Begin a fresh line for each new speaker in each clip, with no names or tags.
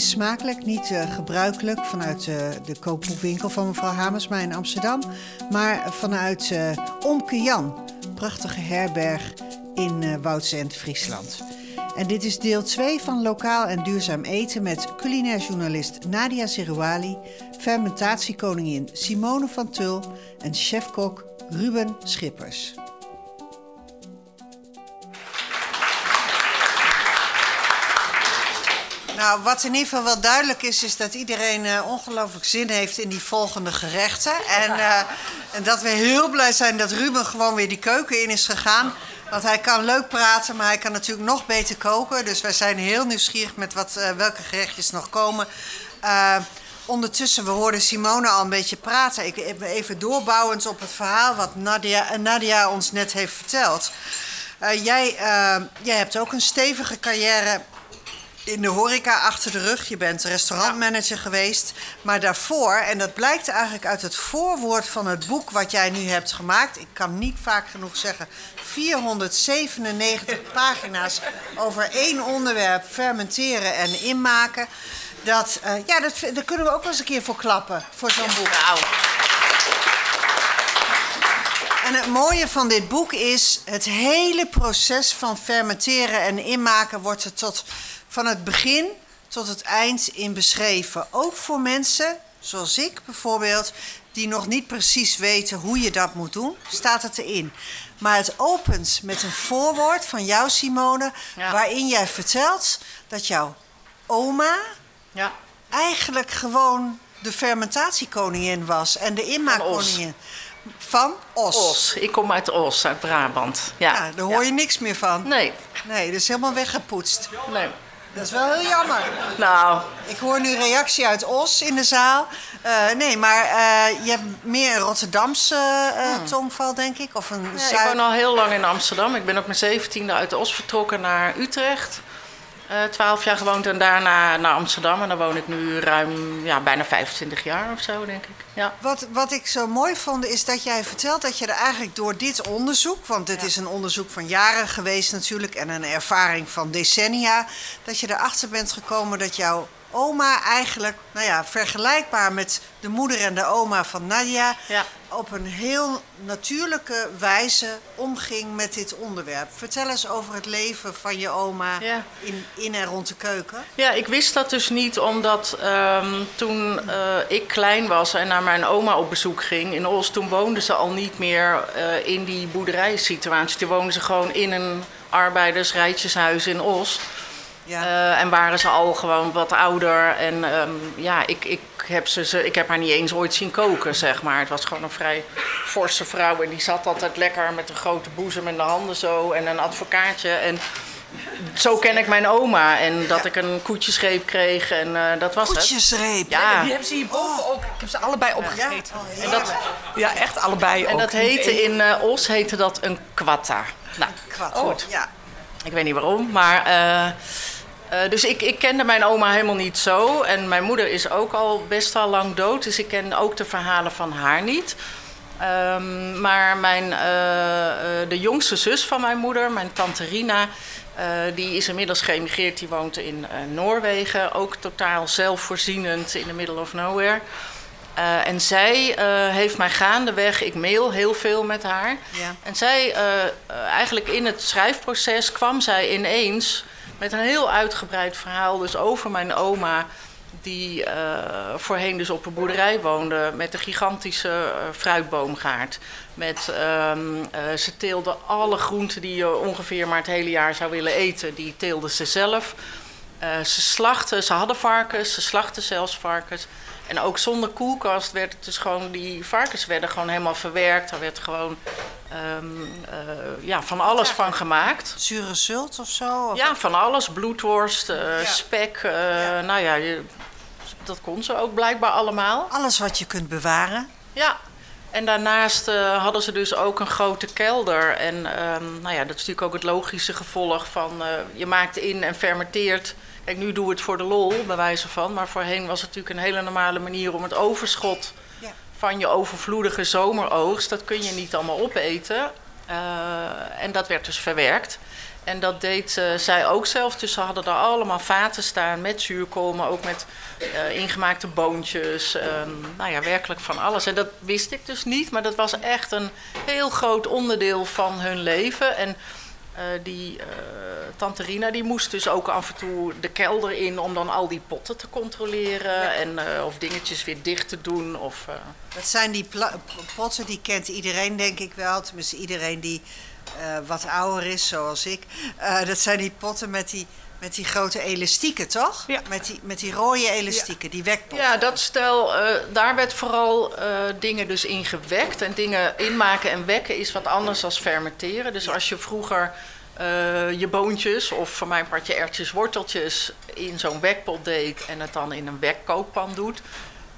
is smakelijk, niet uh, gebruikelijk vanuit uh, de koopboekwinkel van mevrouw Hamersma in Amsterdam, maar vanuit uh, Omke Jan, prachtige herberg in uh, Woudsend, Friesland. En dit is deel 2 van Lokaal en Duurzaam Eten met culinair journalist Nadia Serouali, fermentatiekoningin Simone van Tul en chefkok Ruben Schippers. Nou, wat in ieder geval wel duidelijk is, is dat iedereen uh, ongelooflijk zin heeft in die volgende gerechten. En, uh, en, dat we heel blij zijn dat Ruben gewoon weer die keuken in is gegaan. Want hij kan leuk praten, maar hij kan natuurlijk nog beter koken. Dus wij zijn heel nieuwsgierig met wat, uh, welke gerechtjes nog komen. ondertussen, we hoorden Simone al een beetje praten. Ik even doorbouwend op het verhaal wat Nadia, Nadia ons net heeft verteld. jij, jij hebt ook een stevige carrière in de horeca achter de rug. Je bent restaurantmanager geweest. Maar daarvoor, en dat blijkt eigenlijk uit het voorwoord van het boek wat jij nu hebt gemaakt. Ik kan niet vaak genoeg zeggen. 497 pagina's over één onderwerp: fermenteren en inmaken. Dat, uh, ja, dat, daar kunnen we ook wel eens een keer voor klappen, voor zo'n boek. Nou. En het mooie van dit boek is, het hele proces van fermenteren en inmaken wordt er tot van het begin tot het eind in beschreven. Ook voor mensen, zoals ik bijvoorbeeld, die nog niet precies weten hoe je dat moet doen, staat het erin. Maar het opent met een voorwoord van jou, Simone, waarin jij vertelt dat jouw oma ja. eigenlijk gewoon de fermentatiekoningin was en de inmaakkoningin. Van Os.
Os. Ik kom uit Os, uit Brabant. Ja,
ja daar hoor je niks meer van.
Nee.
Nee, dat is helemaal weggepoetst.
Nee.
Dat is wel heel jammer.
Nou.
Ik hoor nu reactie uit Os in de zaal. Uh, nee, maar uh, je hebt meer een Rotterdamse uh, hmm. tongval, denk ik? Of een
ja, Ik woon al heel lang in Amsterdam. Ik ben op mijn zeventiende uit Os vertrokken naar Utrecht. Eh, twaalf jaar gewoond en daarna naar Amsterdam. En daar woon ik nu ruim ja, bijna 25 jaar of zo, denk ik. Ja.
Wat, wat ik zo mooi vond, is dat jij vertelt dat je er eigenlijk door dit onderzoek... want dit is een onderzoek van jaren geweest natuurlijk... en een ervaring van decennia... dat je erachter bent gekomen dat jouw oma eigenlijk, nou ja, vergelijkbaar met de moeder en de oma van Nadia, ja. op een heel natuurlijke wijze omging met dit onderwerp. Vertel eens over het leven van je oma in, in en rond de keuken.
Ja, ik wist dat dus niet omdat um, toen uh, ik klein was en naar mijn oma op bezoek ging in Os, toen woonden ze al niet meer uh, in die boerderijsituatie. Toen woonden ze gewoon in een arbeidersrijtjeshuis in Os. Ja. Uh, en waren ze al gewoon wat ouder. En um, ja, ik, ik, heb ze, ze, ik heb haar niet eens ooit zien koken, zeg maar. Het was gewoon een vrij forse vrouw. En die zat altijd lekker met een grote boezem in de handen zo. En een advocaatje. En zo ken ik mijn oma. En dat ik een koetjesreep kreeg. En uh, dat was
koetjesreep.
het. Ja. Die hebben ze hierboven ook. Ik heb ze allebei opgegeten. Ja, en dat, ja echt allebei
En
ook.
dat heette in uh, Os heette dat een kwatta.
Nou, kwatta. Goed. Ja.
Ik weet niet waarom, maar... Uh, uh, dus ik, ik kende mijn oma helemaal niet zo. En mijn moeder is ook al best al lang dood. Dus ik ken ook de verhalen van haar niet. Um, maar mijn, uh, uh, de jongste zus van mijn moeder, mijn tante Rina... die is inmiddels geëmigreerd. Die woont in Noorwegen. Ook totaal zelfvoorzienend in the middle of nowhere. en zij heeft mij gaandeweg... Ik mail heel veel met haar. Ja. En zij, eigenlijk in het schrijfproces kwam zij ineens met een heel uitgebreid verhaal dus over mijn oma... die uh, voorheen dus op een boerderij woonde met een gigantische uh, fruitboomgaard. Met, uh, ze teelde alle groenten die je ongeveer maar het hele jaar zou willen eten... die teelde ze zelf. ze slachten, ze hadden varkens, ze slachten zelfs varkens... En ook zonder koelkast werd het dus gewoon, die varkens werden gewoon helemaal verwerkt. Er werd gewoon um, uh, ja, van alles ja. van gemaakt.
Zure zult of zo? Of
ja, van alles. Bloedworst, uh, ja. spek. Uh, nou ja, je, dat kon ze ook blijkbaar allemaal.
Alles wat je kunt bewaren?
Ja. En daarnaast hadden ze dus ook een grote kelder. En um, nou ja, dat is natuurlijk ook het logische gevolg van... Je maakt in en fermenteert Kijk, nu doen we het voor de lol, bij wijze van. Maar voorheen was het natuurlijk een hele normale manier om het overschot ja. van je overvloedige zomeroogst, dat kun je niet allemaal opeten. Uh, en dat werd dus verwerkt. En dat deed uh, zij ook zelf. Dus ze hadden daar allemaal vaten staan met zuurkool, maar ook met uh, ingemaakte boontjes. Um, nou ja, werkelijk van alles. En dat wist ik dus niet, maar dat was echt een heel groot onderdeel van hun leven. En die tante Rina die moest dus ook af en toe de kelder in om dan al die potten te controleren. En of dingetjes weer dicht te doen. Of,
Dat zijn die potten, die kent iedereen denk ik wel. Tenminste iedereen die wat ouder is, zoals ik. Dat zijn die potten met die, met die grote elastieken, toch?
Ja.
Met die, met die rode elastieken,
ja.
die wekpotten.
Ja, dat stel, uh, daar werd vooral dingen dus in gewekt. En dingen inmaken en wekken is wat anders dan fermenteren. Dus als je vroeger je boontjes of voor mijn partje ertjes, worteltjes in zo'n wekpot deed en het dan in een wekkookpan doet,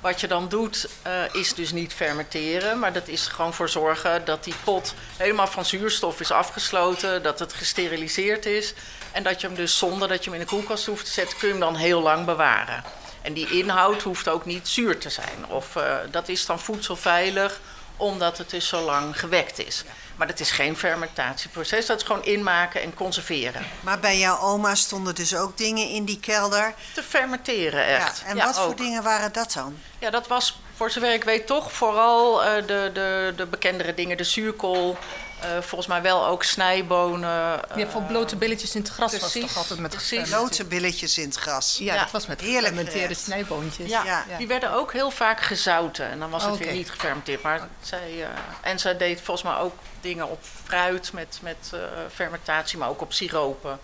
wat je dan doet, uh, is dus niet fermenteren, maar dat is gewoon voor zorgen dat die pot helemaal van zuurstof is afgesloten, dat het gesteriliseerd is en dat je hem dus zonder dat je hem in de koelkast hoeft te zetten, kun je hem dan heel lang bewaren. En die inhoud hoeft ook niet zuur te zijn. Of uh, dat is dan voedselveilig, omdat het dus zo lang gewekt is. Maar dat is geen fermentatieproces, dat is gewoon inmaken en conserveren.
Maar bij jouw oma stonden dus ook dingen in die kelder?
Te fermenteren, echt.
Ja, en
ja,
wat
ook.
voor dingen waren dat dan?
Ja, dat was voor zover ik weet toch vooral uh, de, de, de bekendere dingen. De zuurkool, uh, volgens mij wel ook snijbonen.
Je hebt van blote billetjes in het gras
precies,
was toch altijd met
precies.
Blote billetjes in het gras.
Ja,
Ja.
dat was met gefermenteerde snijboontjes.
Ja,
Ja.
die werden ook heel vaak gezouten. En dan was het weer niet gefermenteerd. Maar zij, uh, en zij deed volgens mij ook dingen op fruit met, met uh, fermentatie, maar ook op siropen.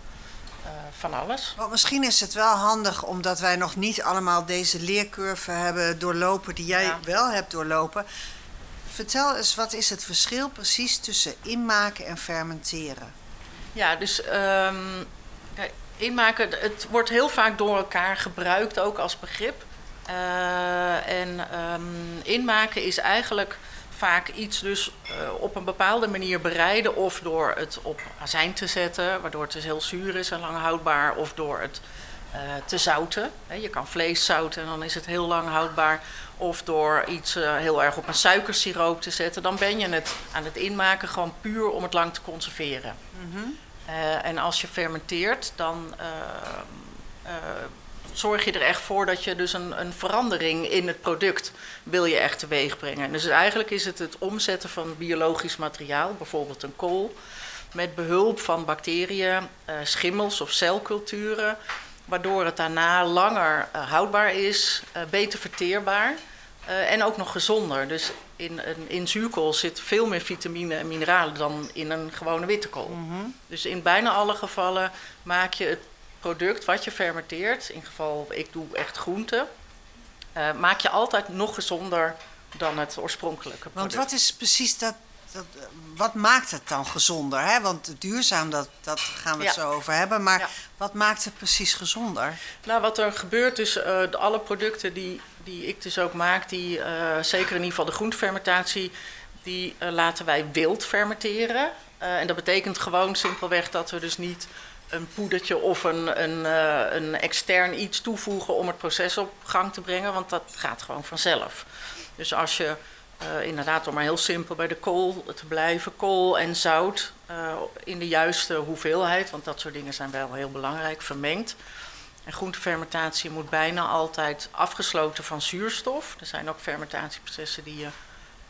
Van alles.
Want misschien is het wel handig, omdat wij nog niet allemaal deze leercurve hebben doorlopen die jij
Ja.
wel hebt doorlopen. Vertel eens, wat is het verschil precies tussen inmaken en fermenteren?
Ja, dus kijk, inmaken, het wordt heel vaak door elkaar gebruikt ook als begrip. Uh, en um, inmaken is eigenlijk vaak iets dus uh, op een bepaalde manier bereiden. Of door het op azijn te zetten, waardoor het dus heel zuur is en lang houdbaar. Of door het uh, te zouten. Je kan vlees zouten en dan is het heel lang houdbaar. Of door iets uh, heel erg op een suikersiroop te zetten. Dan ben je het aan het inmaken gewoon puur om het lang te conserveren.
Mm -hmm.
en als je fermenteert, dan uh, zorg je er echt voor dat je dus een, een, verandering in het product wil je echt teweeg brengen. Dus eigenlijk is het het omzetten van biologisch materiaal, bijvoorbeeld een kool, met behulp van bacteriën, schimmels of celculturen, waardoor het daarna langer uh, houdbaar is, uh, beter verteerbaar en ook nog gezonder. Dus in, in, in zuurkool zit veel meer vitamine en mineralen dan in een gewone witte kool.
Mm -hmm.
Dus in bijna alle gevallen maak je het product wat je fermenteert, in geval ik doe echt groenten, uh, maak je altijd nog gezonder dan het oorspronkelijke product.
Want wat is precies dat, dat wat maakt het dan gezonder? Hè? Want duurzaam, dat, dat gaan we het
Ja.
zo over hebben. Maar
Ja.
wat maakt het precies gezonder?
Nou, wat er gebeurt, dus uh, de, alle producten die, die ik dus ook maak, die, uh, zeker in ieder geval de groentefermentatie, die uh, laten wij wild fermenteren. En dat betekent gewoon simpelweg dat we dus niet een poedertje of een, een, een extern iets toevoegen om het proces op gang te brengen, want dat gaat gewoon vanzelf. Dus als je uh, inderdaad, om maar heel simpel bij de kool te blijven, kool en zout uh, in de juiste hoeveelheid, want dat soort dingen zijn wel heel belangrijk, vermengd. En groentefermentatie moet bijna altijd afgesloten van zuurstof. Er zijn ook fermentatieprocessen die je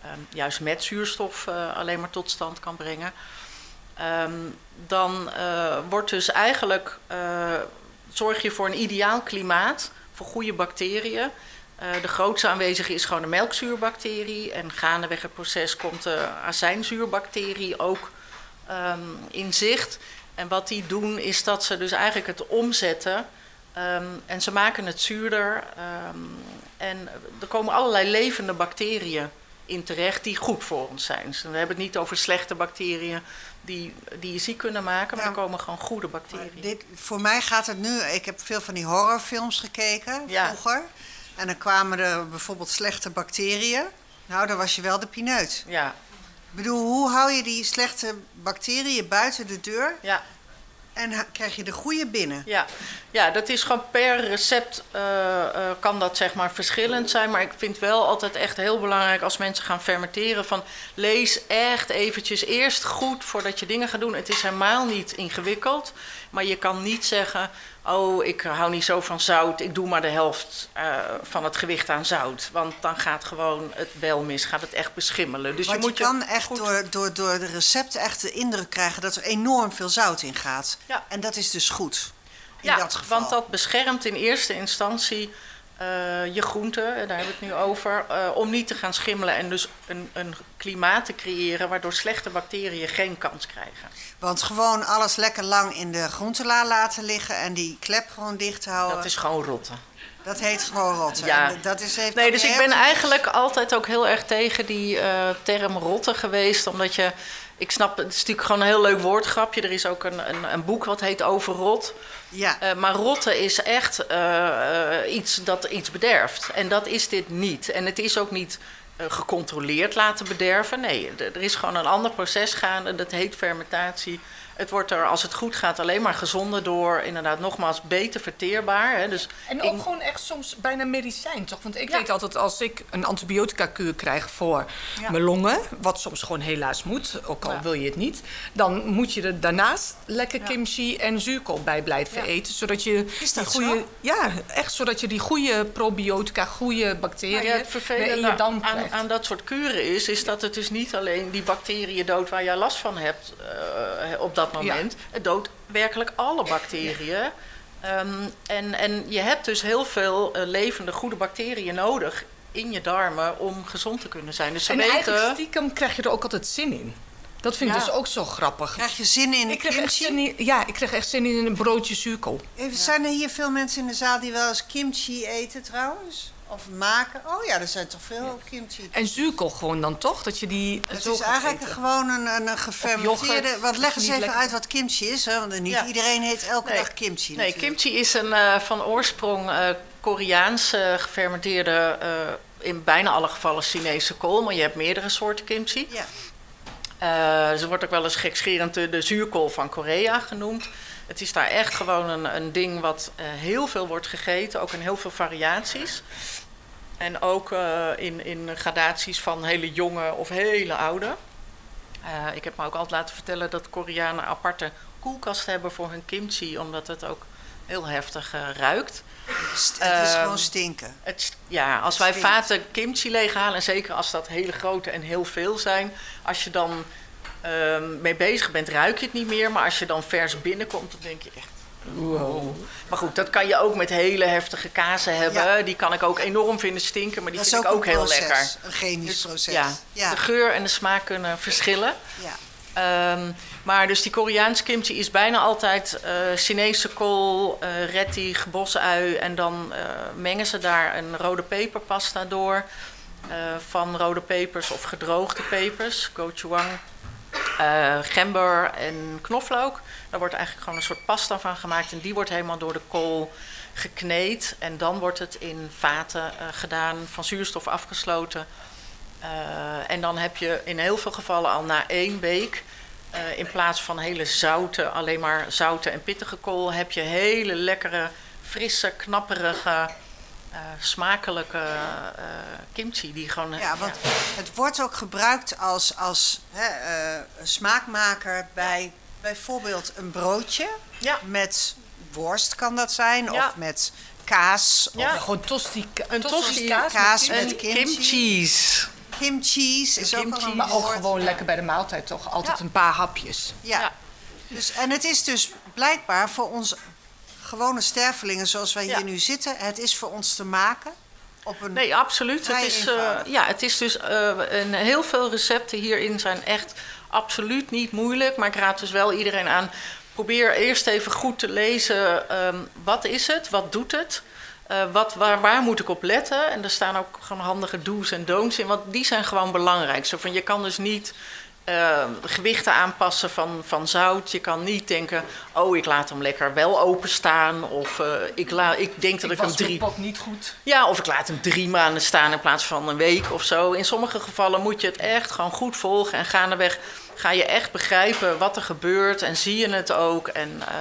um, juist met zuurstof uh, alleen maar tot stand kan brengen. Um, dan wordt dus eigenlijk, zorg je voor een ideaal klimaat voor goede bacteriën. Uh, de grootste aanwezige is gewoon de melkzuurbacterie. En gaandeweg het proces komt de azijnzuurbacterie ook um, in zicht. En wat die doen is dat ze dus eigenlijk het omzetten. Um, en ze maken het zuurder. Um, en er komen allerlei levende bacteriën in terecht die goed voor ons zijn. Dus we hebben het niet over slechte bacteriën die, die je ziek kunnen maken, maar er komen gewoon goede bacteriën.
dit, voor mij gaat het nu... Ik heb veel van die horrorfilms gekeken
Ja.
vroeger. En dan kwamen er bijvoorbeeld slechte bacteriën. Nou, dan was je wel de pineut.
Ja,
Ik bedoel, hoe hou je die slechte bacteriën buiten de deur?
ja.
En krijg je de goede binnen.
Ja, ja dat is gewoon per recept eh, eh, kan dat zeg maar verschillend zijn. Maar ik vind wel altijd echt heel belangrijk als mensen gaan fermenteren van lees echt eventjes eerst goed voordat je dingen gaat doen. Het is helemaal niet ingewikkeld, maar je kan niet zeggen oh ik hou niet zo van zout, ik doe maar de helft eh, van het gewicht aan zout. Want dan gaat gewoon het wel mis, gaat het echt beschimmelen. Dus
Want
je
je,
moet
kan echt
goed-
door, door, door de recepten echt de indruk krijgen dat er enorm veel zout in gaat.
Ja.
En dat is dus goed. In
ja,
dat geval.
want dat beschermt in eerste instantie eh, je groenten, eh, daar hebben we het nu over, om niet te gaan schimmelen en dus een, een klimaat te creëren waardoor slechte bacteriën geen kans krijgen.
Want gewoon alles lekker lang in de groentela laten liggen en die klep gewoon dicht houden.
Dat is gewoon rotten.
Dat heet gewoon rotten.
Ja.
Dat is, heeft
Nee, dus ik ben eigenlijk altijd ook heel erg tegen die eh, term rotten geweest. Omdat je, ik snap, het is natuurlijk gewoon een heel leuk woordgrapje. Er is ook een, een, een boek wat heet Over rot.
Ja,
Eh, maar rotten is echt eh, iets dat iets bederft. En dat is dit niet. En het is ook niet gecontroleerd laten bederven. Nee, er is gewoon een ander proces gaande. Dat heet fermentatie. Het wordt er, als het goed gaat, alleen maar gezonder door. Inderdaad, nogmaals, beter verteerbaar. Hè. Dus
En
ik-
ook gewoon echt soms bijna medicijn, toch? Want ik
Ja.
weet altijd als ik een antibiotica-kuur krijg voor
Ja.
mijn longen, wat soms gewoon helaas moet, ook al
Ja.
wil je het niet, dan moet je er daarnaast lekker kimchi en zuurkool bij blijven eten, zodat je
Is
die
dat
goede,
zo?
ja, echt zodat je die goede probiotica, goede bacteriën
Nou ja, het vervelende
je darm
aan, aan dat soort kuren is, is dat het dus niet alleen die bacteriën doodt waar jij last van hebt eh, op dat moment. Het doodt werkelijk alle bacteriën. Ehm, en, en je hebt dus heel veel eh, levende goede bacteriën nodig in je darmen om gezond te kunnen zijn. Dus ze
en
weten.
eigenlijk stiekem krijg je er ook altijd zin in. Dat vind ik
Ja.
dus ook zo grappig.
krijg je zin in de
Ik kreeg echt
kimchi?
zin in, ja, ik kreeg echt zin in een broodje zuurkool.
Even, Zijn er hier veel mensen in de zaal die wel eens kimchi eten trouwens? Of maken? Oh ja, er zijn toch veel kimchi.
En zuurkool gewoon dan toch? Dat je die
Het is eigenlijk
eten.
gewoon een, een, een gefermenteerde... Want leg eens even
lekker.
uit wat kimchi is. Hè? Want niet
Ja.
iedereen heet elke
Nee.
dag kimchi
Nee,
natuurlijk.
kimchi is een eh, van oorsprong eh Koreaans eh, gefermenteerde, eh, in bijna alle gevallen Chinese kool. Maar je hebt meerdere soorten kimchi.
Ja.
Ze wordt ook wel eens gekscherend de, zuurkool van Korea genoemd. Het is daar echt gewoon een, een ding wat heel veel wordt gegeten, ook in heel veel variaties. En ook eh, in, in gradaties van hele jonge of hele oude. Eh, ik heb me ook altijd laten vertellen dat Koreanen aparte koelkast hebben voor hun kimchi, omdat het ook heel heftig eh, ruikt.
St- het is
Ehm,
gewoon stinken.
Het, ja, als wij
Stinkt.
vaten kimchi leeghalen, en zeker als dat hele grote en heel veel zijn, als je dan ehm, mee bezig bent, ruik je het niet meer. Maar als je dan vers binnenkomt, dan denk je echt. Wow. Maar goed, dat kan je ook met hele heftige kazen hebben.
Ja.
Die kan ik ook enorm vinden stinken, maar die
dat
vind ik ook heel
proces,
lekker.
Een chemisch
Dus,
proces.
ja,
ja.
de geur en de smaak kunnen verschillen.
ja.
Ehm, maar dus die Koreaanse kimchi is bijna altijd eh, Chinese kool, eh rettich, bosui. En dan eh, mengen ze daar een rode peperpasta door. van rode pepers of gedroogde pepers, gochujang, gember en knoflook. Daar wordt eigenlijk gewoon een soort pasta van gemaakt. En die wordt helemaal door de kool gekneed. En dan wordt het in vaten eh, gedaan, van zuurstof afgesloten. Eh, en dan heb je in heel veel gevallen al na één week, eh, in plaats van hele zoute, alleen maar zoute en pittige kool, heb je hele lekkere, frisse, knapperige, smakelijke eh, kimchi. Die gewoon,
Ja, want het wordt ook gebruikt als, als hè, smaakmaker bij bijvoorbeeld een broodje.
Ja.
Met worst kan dat zijn,
Ja.
of met kaas,
Ja.
of
Gewoon tosti,
Een tosti
kaas,
kaas
met
met kimchi.
kimchi's.
kimchi's is ook
kimchi.
een
Maar ook gewoon lekker bij de maaltijd toch? Altijd
Ja.
een paar hapjes.
Ja.
Ja.
Dus, en het is dus blijkbaar voor ons gewone stervelingen zoals wij hier nu zitten, het is voor ons te maken op een
Nee, absoluut. Het is, eh, ja, het is dus eh, een, heel veel recepten hierin zijn echt absoluut niet moeilijk. Maar ik raad dus wel iedereen aan. Probeer eerst even goed te lezen. ehm, wat is het? Wat doet het? Eh, wat, waar, waar moet ik op letten? En er staan ook gewoon handige do's en don'ts in. Want die zijn gewoon belangrijk. Zo van, je kan dus niet eh, gewichten aanpassen van, van zout. Je kan niet denken, oh, ik laat hem lekker wel openstaan. Of eh, ik, la, ik denk dat ik,
Ik
hem drie...
pot niet goed.
Ja, of ik laat hem drie maanden staan in plaats van een week of zo. In sommige gevallen moet je het echt gewoon goed volgen. En gaandeweg ga je echt begrijpen wat er gebeurt en zie je het ook. En, eh,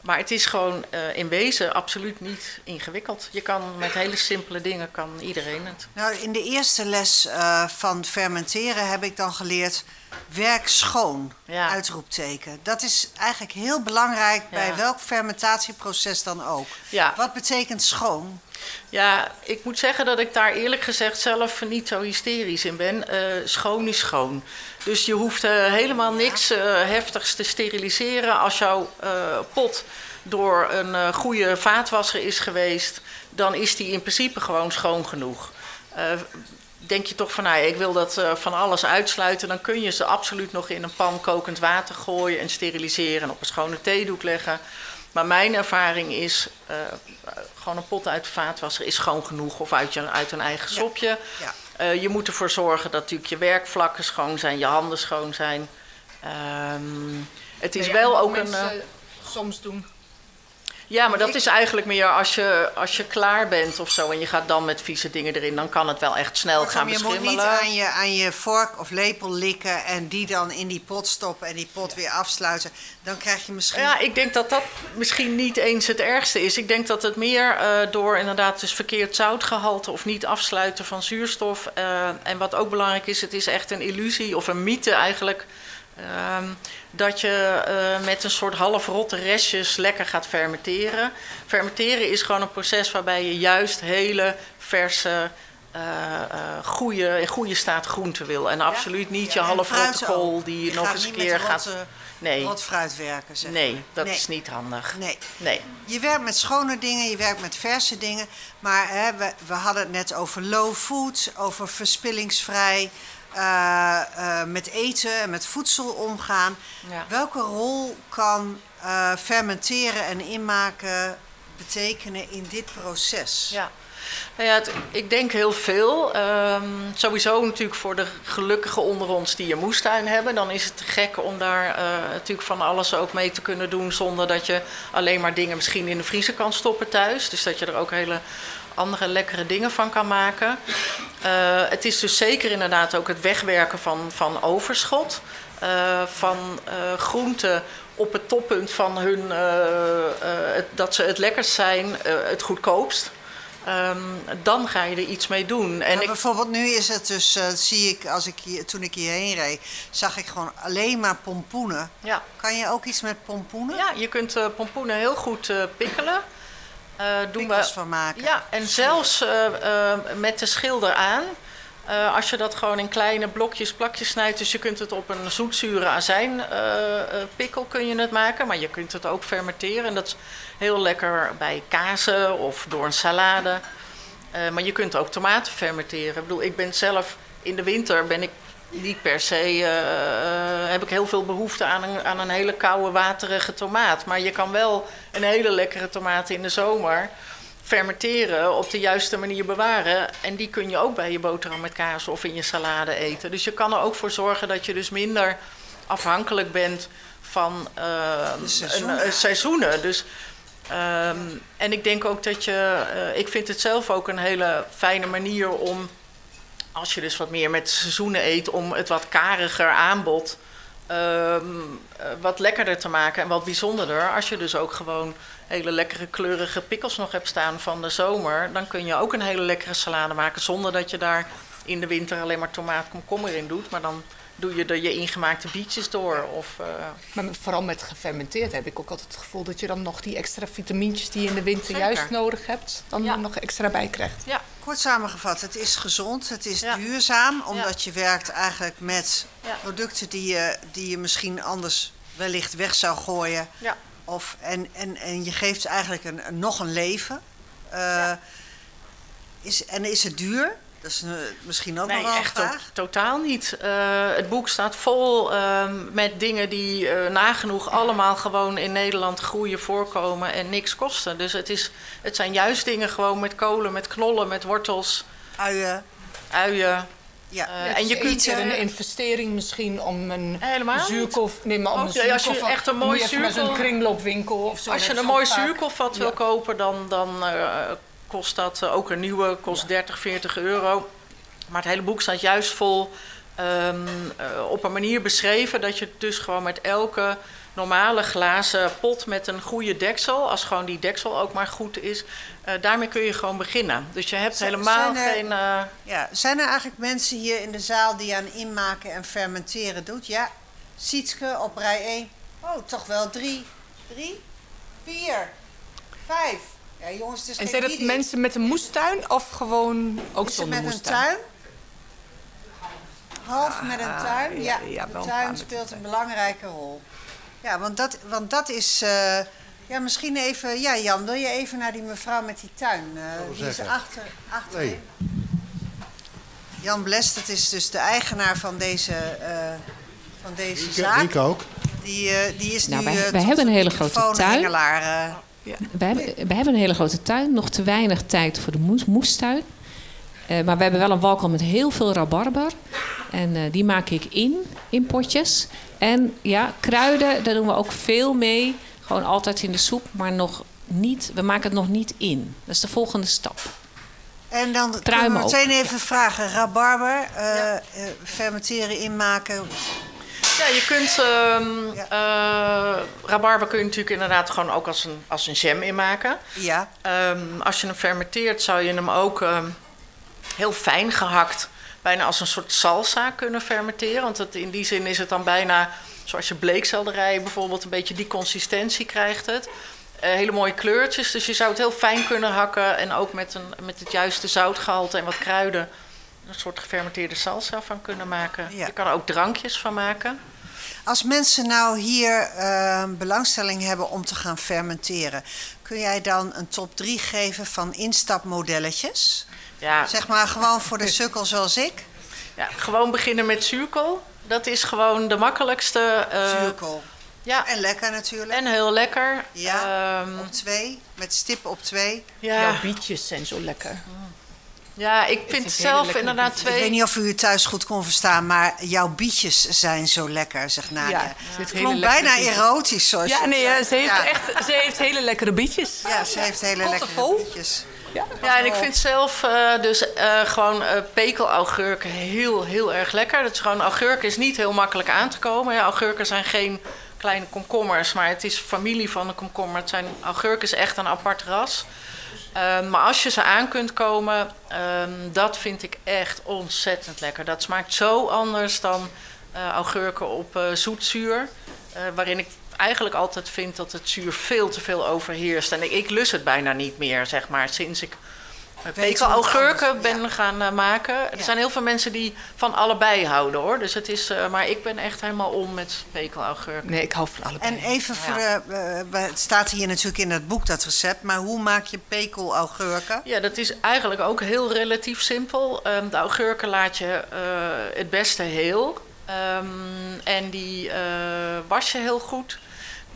maar het is gewoon uh, in wezen absoluut niet ingewikkeld. Je kan met hele simpele dingen kan iedereen het.
Nou, in de eerste les uh, van fermenteren heb ik dan geleerd werk schoon, ja. uitroepteken. Dat is eigenlijk heel belangrijk ja. bij welk fermentatieproces dan ook.
Ja.
Wat betekent schoon?
Ja, ik moet zeggen dat ik daar eerlijk gezegd zelf niet zo hysterisch in ben. Uh, schoon is schoon. Dus je hoeft uh, helemaal niks uh, heftigs te steriliseren. Als jouw pot door een goede vaatwasser is geweest, dan is die in principe gewoon schoon genoeg denk je toch van, nou, ik wil dat van alles uitsluiten, dan kun je ze absoluut nog in een pan kokend water gooien en steriliseren en op een schone theedoek leggen. Maar mijn ervaring is, uh, gewoon een pot uit de vaatwasser is schoon genoeg of uit, je, uit een eigen sopje. Ja. Ja. Uh, je moet ervoor zorgen dat natuurlijk je werkvlakken schoon zijn, je handen schoon zijn. Um, het is wel ook een.
soms doen.
Ja, maar dat is eigenlijk meer als je, als je klaar bent of zo en je gaat dan met vieze dingen erin, dan kan het wel echt snel gaan beschimmelen.
Je moet niet aan je, aan je vork of lepel likken en die dan in die pot stoppen en die pot weer afsluiten. Dan krijg je misschien.
Ja, ik denk dat dat misschien niet eens het ergste is. Ik denk dat het meer uh, door inderdaad dus verkeerd zoutgehalte of niet afsluiten van zuurstof. Uh, en wat ook belangrijk is, het is echt een illusie of een mythe eigenlijk Um, dat je uh, met een soort halfrotte restjes lekker gaat fermenteren. Fermenteren is gewoon een proces waarbij je juist hele verse, uh, uh, goede, in goede staat groenten wil. En absoluut niet ja, je halfrotte kool die je nog eens een keer gaat.
Rotte, nee. Rot fruit werken. Zeg.
Nee, dat nee. is niet handig.
Nee.
nee.
Je werkt met schone dingen, je werkt met verse dingen. Maar hè, we, we hadden het net over low food, over verspillingsvrij. Uh, uh, met eten en met voedsel omgaan. Ja. Welke rol kan uh, fermenteren en inmaken betekenen in dit proces?
Ja. Nou ja, het, ik denk heel veel. Um, sowieso natuurlijk voor de gelukkigen onder ons die een moestuin hebben. Dan is het te gek om daar natuurlijk van alles ook mee te kunnen doen. Zonder dat je alleen maar dingen misschien in de vriezer kan stoppen thuis. Dus dat je er ook hele andere lekkere dingen van kan maken. Uh, het is dus zeker inderdaad ook het wegwerken van, van overschot. Uh, van uh, groenten op het toppunt van hun, het, dat ze het lekkerst zijn, het goedkoopst. Um, dan ga je er iets mee doen.
En ik... Bijvoorbeeld nu is het dus, zie ik, als ik hier, toen ik hierheen reed, zag ik gewoon alleen maar pompoenen.
Ja.
Kan je ook iets met pompoenen?
Ja, je kunt pompoenen heel goed pikkelen.
Uh, doen we van maken.
Ja, en zelfs uh, uh, met de schilder aan. als je dat gewoon in kleine blokjes, plakjes snijdt. Dus je kunt het op een zoetzure azijn pikkel kun je het maken. Maar je kunt het ook fermenteren. En dat is heel lekker bij kazen of door een salade. maar je kunt ook tomaten fermenteren. Ik bedoel, ik ben zelf in de winter ben ik niet per se uh, heb ik heel veel behoefte aan een, aan een hele koude, waterige tomaat. Maar je kan wel een hele lekkere tomaat in de zomer fermenteren, op de juiste manier bewaren. En die kun je ook bij je boterham met kaas of in je salade eten. Dus je kan er ook voor zorgen dat je dus minder afhankelijk bent van uh,
seizoenen.
Een, seizoenen. Dus, um, en ik denk ook dat je, ik vind het zelf ook een hele fijne manier om als je dus wat meer met seizoenen eet, om het wat kariger aanbod um, wat lekkerder te maken en wat bijzonderder. Als je dus ook gewoon hele lekkere kleurige pikkels nog hebt staan van de zomer, dan kun je ook een hele lekkere salade maken zonder dat je daar in de winter alleen maar tomaat komkommer in doet. Maar dan doe je er je ingemaakte bietjes door. Of, uh...
Maar vooral met gefermenteerd heb ik ook altijd het gevoel dat je dan nog die extra vitamintjes die je in de winter Zeker. juist nodig hebt, dan ja. nog extra bij krijgt.
Ja.
Kort samengevat, het is gezond, het is ja. duurzaam, omdat je werkt eigenlijk met producten die je, die je misschien anders wellicht weg zou gooien.
Ja.
Of, en, en, en je geeft eigenlijk een, een nog een leven. Uh, is, en is het duur? Dat is uh, misschien ook
nee,
nog wel
echt
vraag.
To totaal niet. Uh, het boek staat vol uh, met dingen die uh, nagenoeg allemaal gewoon in Nederland groeien, voorkomen en niks kosten. Dus het, is, het zijn juist dingen gewoon met kolen, met knollen, met wortels.
Uien.
Uien.
Ja, uh, en je kunt er een investering misschien om een
Helemaal
zuurkool. Nee, maar om
Ook, een als je echt een mooi zuurkool.
een kringloopwinkel of zo.
Als je een mooi zuurkoolvat wil ja. kopen, dan, dan uh, kost dat ook een nieuwe, kost ja. 30, 40 euro. Maar het hele boek staat juist vol ehm, eh, op een manier beschreven dat je dus gewoon met elke normale glazen pot met een goede deksel, als gewoon die deksel ook maar goed is, uh, daarmee kun je gewoon beginnen. Dus je hebt helemaal geen. Uh...
Ja, zijn er eigenlijk mensen hier in de zaal die aan inmaken en fermenteren doet? Ja, Sietske op rij 1. Oh, toch wel drie, drie, vier, vijf. Ja, jongens, het is
en zijn dat mensen met een moestuin of gewoon ook
is
zonder
met
moestuin?
een tuin? Half met een tuin? Ja, ja, de tuin speelt een belangrijke rol. Ja, want dat, want dat is. Uh, ja, misschien even. Ja, Jan, wil je even naar die mevrouw met die tuin? Uh, die is achter. achter nee. Jan Blest, dat is dus de eigenaar van deze, uh, van deze
ik,
zaak.
Ik ook.
Die, die is
nou,
nu.
Wij, wij hebben een hele grote tuin.
Ja.
We, hebben, we hebben een hele grote tuin. Nog te weinig tijd voor de moes, moestuin. Uh, maar we hebben wel een walkel met heel veel rabarber. En uh, die maak ik in, in potjes. En ja, kruiden, daar doen we ook veel mee. Gewoon altijd in de soep, maar nog niet. We maken het nog niet in. Dat is de volgende stap.
En dan kunnen we meteen even vragen. Rabarber, uh, ja. fermenteren, inmaken.
Ja, je kunt uh, ja. uh, rabarber kun je natuurlijk inderdaad gewoon ook als een, als een jam inmaken.
Ja.
Um, als je hem fermenteert, zou je hem ook um, heel fijn gehakt, bijna als een soort salsa kunnen fermenteren. Want het, in die zin is het dan bijna zoals je bleekselderij bijvoorbeeld, een beetje die consistentie krijgt het. Uh, hele mooie kleurtjes, dus je zou het heel fijn kunnen hakken en ook met, een, met het juiste zoutgehalte en wat kruiden een soort gefermenteerde salsa van kunnen maken. Ja. Je kan er ook drankjes van maken.
Als mensen nou hier uh, belangstelling hebben om te gaan fermenteren, kun jij dan een top 3 geven van instapmodelletjes?
Ja.
Zeg maar gewoon voor de sukkel zoals ik.
Ja, gewoon beginnen met zuurkool. Dat is gewoon de makkelijkste.
Uh, zuurkool.
Ja.
En lekker natuurlijk.
En heel lekker.
Ja, um, op twee. Met stip op twee.
Ja. Jouw bietjes zijn zo lekker.
Mm. Ja, ik vind zelf inderdaad twee...
Ik weet niet of u het thuis goed kon verstaan, maar jouw bietjes zijn zo lekker, zegt Nadia. Ja, het klonk bijna bietjes. erotisch, zoals
Ja, nee, ja, ze, heeft ja. Echt, ze heeft hele lekkere bietjes.
Ja, ze heeft hele lekkere bietjes.
Ja, ja, en ik vind zelf uh, dus uh, gewoon uh, pekelaugurken heel, heel erg lekker. Dat is gewoon, augurken is niet heel makkelijk aan te komen. Ja, augurken zijn geen kleine komkommers, maar het is familie van de komkommer. Het zijn, augurken is echt een apart ras. Uh, maar als je ze aan kunt komen, um, dat vind ik echt ontzettend lekker. Dat smaakt zo anders dan uh, augurken op uh, zoetzuur. waarin ik eigenlijk altijd vind dat het zuur veel te veel overheerst. En ik, ik het bijna niet meer, zeg maar, sinds ik pekel-augurken ben ja. gaan uh, maken. Ja. Er zijn heel veel mensen die van allebei houden hoor. Dus het is, uh, maar ik ben echt helemaal om met pekel-augurken.
Nee, ik hou van allebei.
En even voor ja. uh, het staat hier natuurlijk in het boek dat recept, maar hoe maak je pekel-augurken?
Ja, dat is eigenlijk ook heel relatief simpel. Um, de augurken laat je het beste heel. Um, en die was je heel goed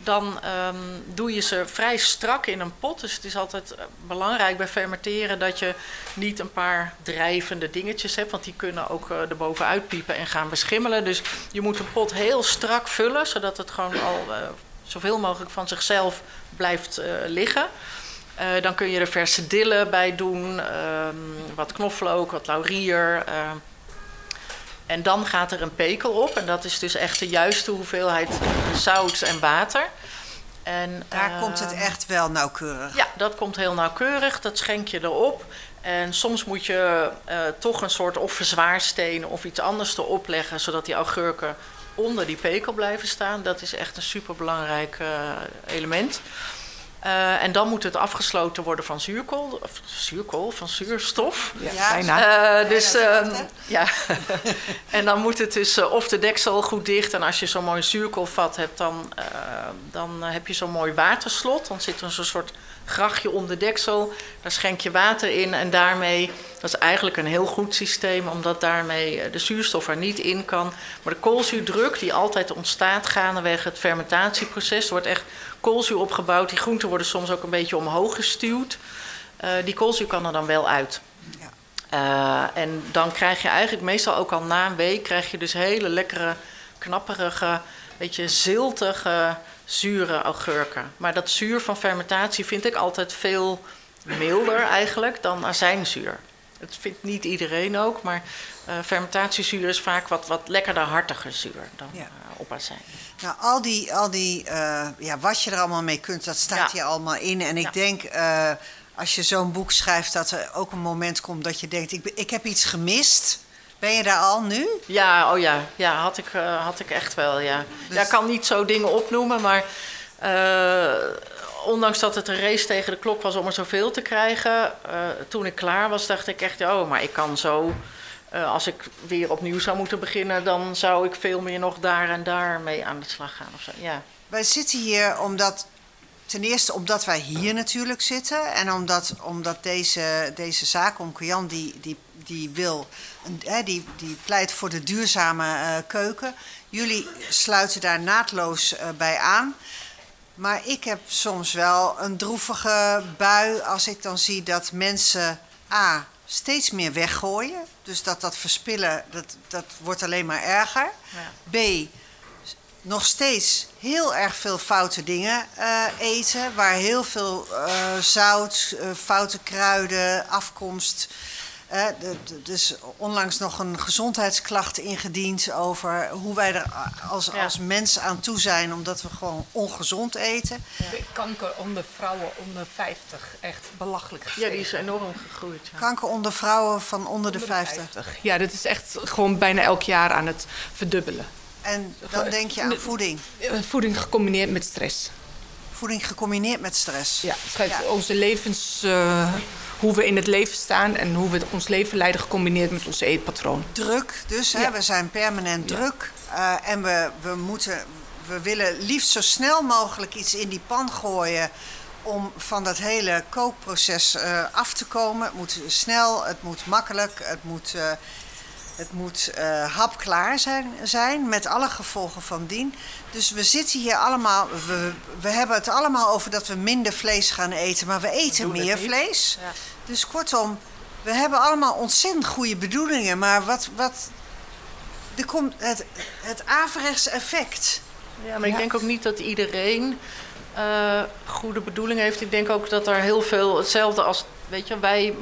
dan um, doe je ze vrij strak in een pot. Dus het is altijd belangrijk bij fermenteren dat je niet een paar drijvende dingetjes hebt, want die kunnen ook uh, erbovenuit piepen en gaan beschimmelen. Dus je moet een pot heel strak vullen, zodat het gewoon al uh, zoveel mogelijk van zichzelf blijft liggen. dan kun je er verse dillen bij doen, um, wat knoflook, wat laurier. En dan gaat er een pekel op. En dat is dus echt de juiste hoeveelheid zout en water. En,
Daar uh, komt het echt wel nauwkeurig.
Ja, dat komt heel nauwkeurig. Dat schenk je erop. En soms moet je uh, toch een soort of verzwaarsteen of iets anders erop leggen... zodat die augurken onder die pekel blijven staan. Dat is echt een superbelangrijk uh, element. Uh, en dan moet het afgesloten worden van zuurkool, of zuurkool, van zuurstof.
Ja, ja. bijna.
Uh, dus uh, ja. en dan moet het dus of de deksel goed dicht. En als je zo'n mooi zuurkoolvat hebt, dan, dan heb je zo'n mooi waterslot. Dan zit er zo'n soort grachtje om de deksel. Daar schenk je water in en daarmee, dat is eigenlijk een heel goed systeem, omdat daarmee de zuurstof er niet in kan. Maar de koolzuurdruk die altijd ontstaat gaandeweg het fermentatieproces, er wordt echt koolzuur opgebouwd. Die groenten worden soms ook een beetje omhoog gestuwd. Uh, die koolzuur kan er dan wel uit. Ja. Uh, en dan krijg je eigenlijk meestal ook al na een week krijg je dus hele lekkere, knapperige, beetje ziltige, zure augurken. Maar dat zuur van fermentatie vind ik altijd veel milder eigenlijk dan azijnzuur. Dat vindt niet iedereen ook, maar uh, fermentatiezuur is vaak wat, wat lekkerder, hartiger zuur dan ja. op azijn.
Nou, al die, al die ja, wat je er allemaal mee kunt, dat staat hier allemaal in. En ik denk, als je zo'n boek schrijft, dat er ook een moment komt dat je denkt, ik, ik heb iets gemist. Ben je daar al nu?
Ja, oh ja, ja had, ik, had ik echt wel, ja. Dus... ja. Ik kan niet zo dingen opnoemen, maar ondanks dat het een race tegen de klok was om er zoveel te krijgen, toen ik klaar was, dacht ik echt, oh, maar ik kan zo. Uh, als ik weer opnieuw zou moeten beginnen, dan zou ik veel meer nog daar en daar mee aan de slag gaan. Of zo. Ja.
Wij zitten hier omdat, ten eerste omdat wij hier natuurlijk zitten en omdat, omdat deze, deze zaak, om Jan, die, die, die wil, die, die pleit voor de duurzame uh, keuken. Jullie sluiten daar naadloos bij aan. Maar ik heb soms wel een droevige bui als ik dan zie dat mensen A. steeds meer weggooien. Dus dat dat verspillen, dat, dat wordt alleen maar erger. Ja. B. nog steeds heel erg veel foute dingen uh, eten. Waar heel veel uh, zout, uh, foute kruiden, afkomst er is onlangs nog een gezondheidsklacht ingediend over hoe wij er als, als mens aan toe zijn, omdat we gewoon ongezond eten.
Ja. Kanker onder vrouwen onder 50, echt belachelijk gestegen.
Ja, die is enorm gegroeid.
Kanker onder vrouwen van onder, de, 50. 50.
Ja, dat is echt gewoon bijna elk jaar aan het verdubbelen.
En dan denk je aan voeding?
Voeding gecombineerd met stress.
Voeding gecombineerd met stress?
Ja, onze levens... Uh, hoe we in het leven staan en hoe we ons leven leiden gecombineerd met ons eetpatroon.
Druk, dus hè, we zijn permanent druk uh, en we, we, moeten, we willen liefst zo snel mogelijk iets in die pan gooien om van dat hele kookproces uh, af te komen. Het moet snel, het moet makkelijk, het moet, uh, het moet hapklaar zijn, zijn, met alle gevolgen van dien. Dus we zitten hier allemaal, we, we hebben het allemaal over dat we minder vlees gaan eten, maar we eten meer vlees. Ja. Dus kortom, we hebben allemaal ontzettend goede bedoelingen, maar wat, wat er komt het, het averechts effect.
Ja, maar ik denk ook niet dat iedereen uh, goede bedoelingen heeft. Ik denk ook dat er heel veel hetzelfde als, weet je, wij,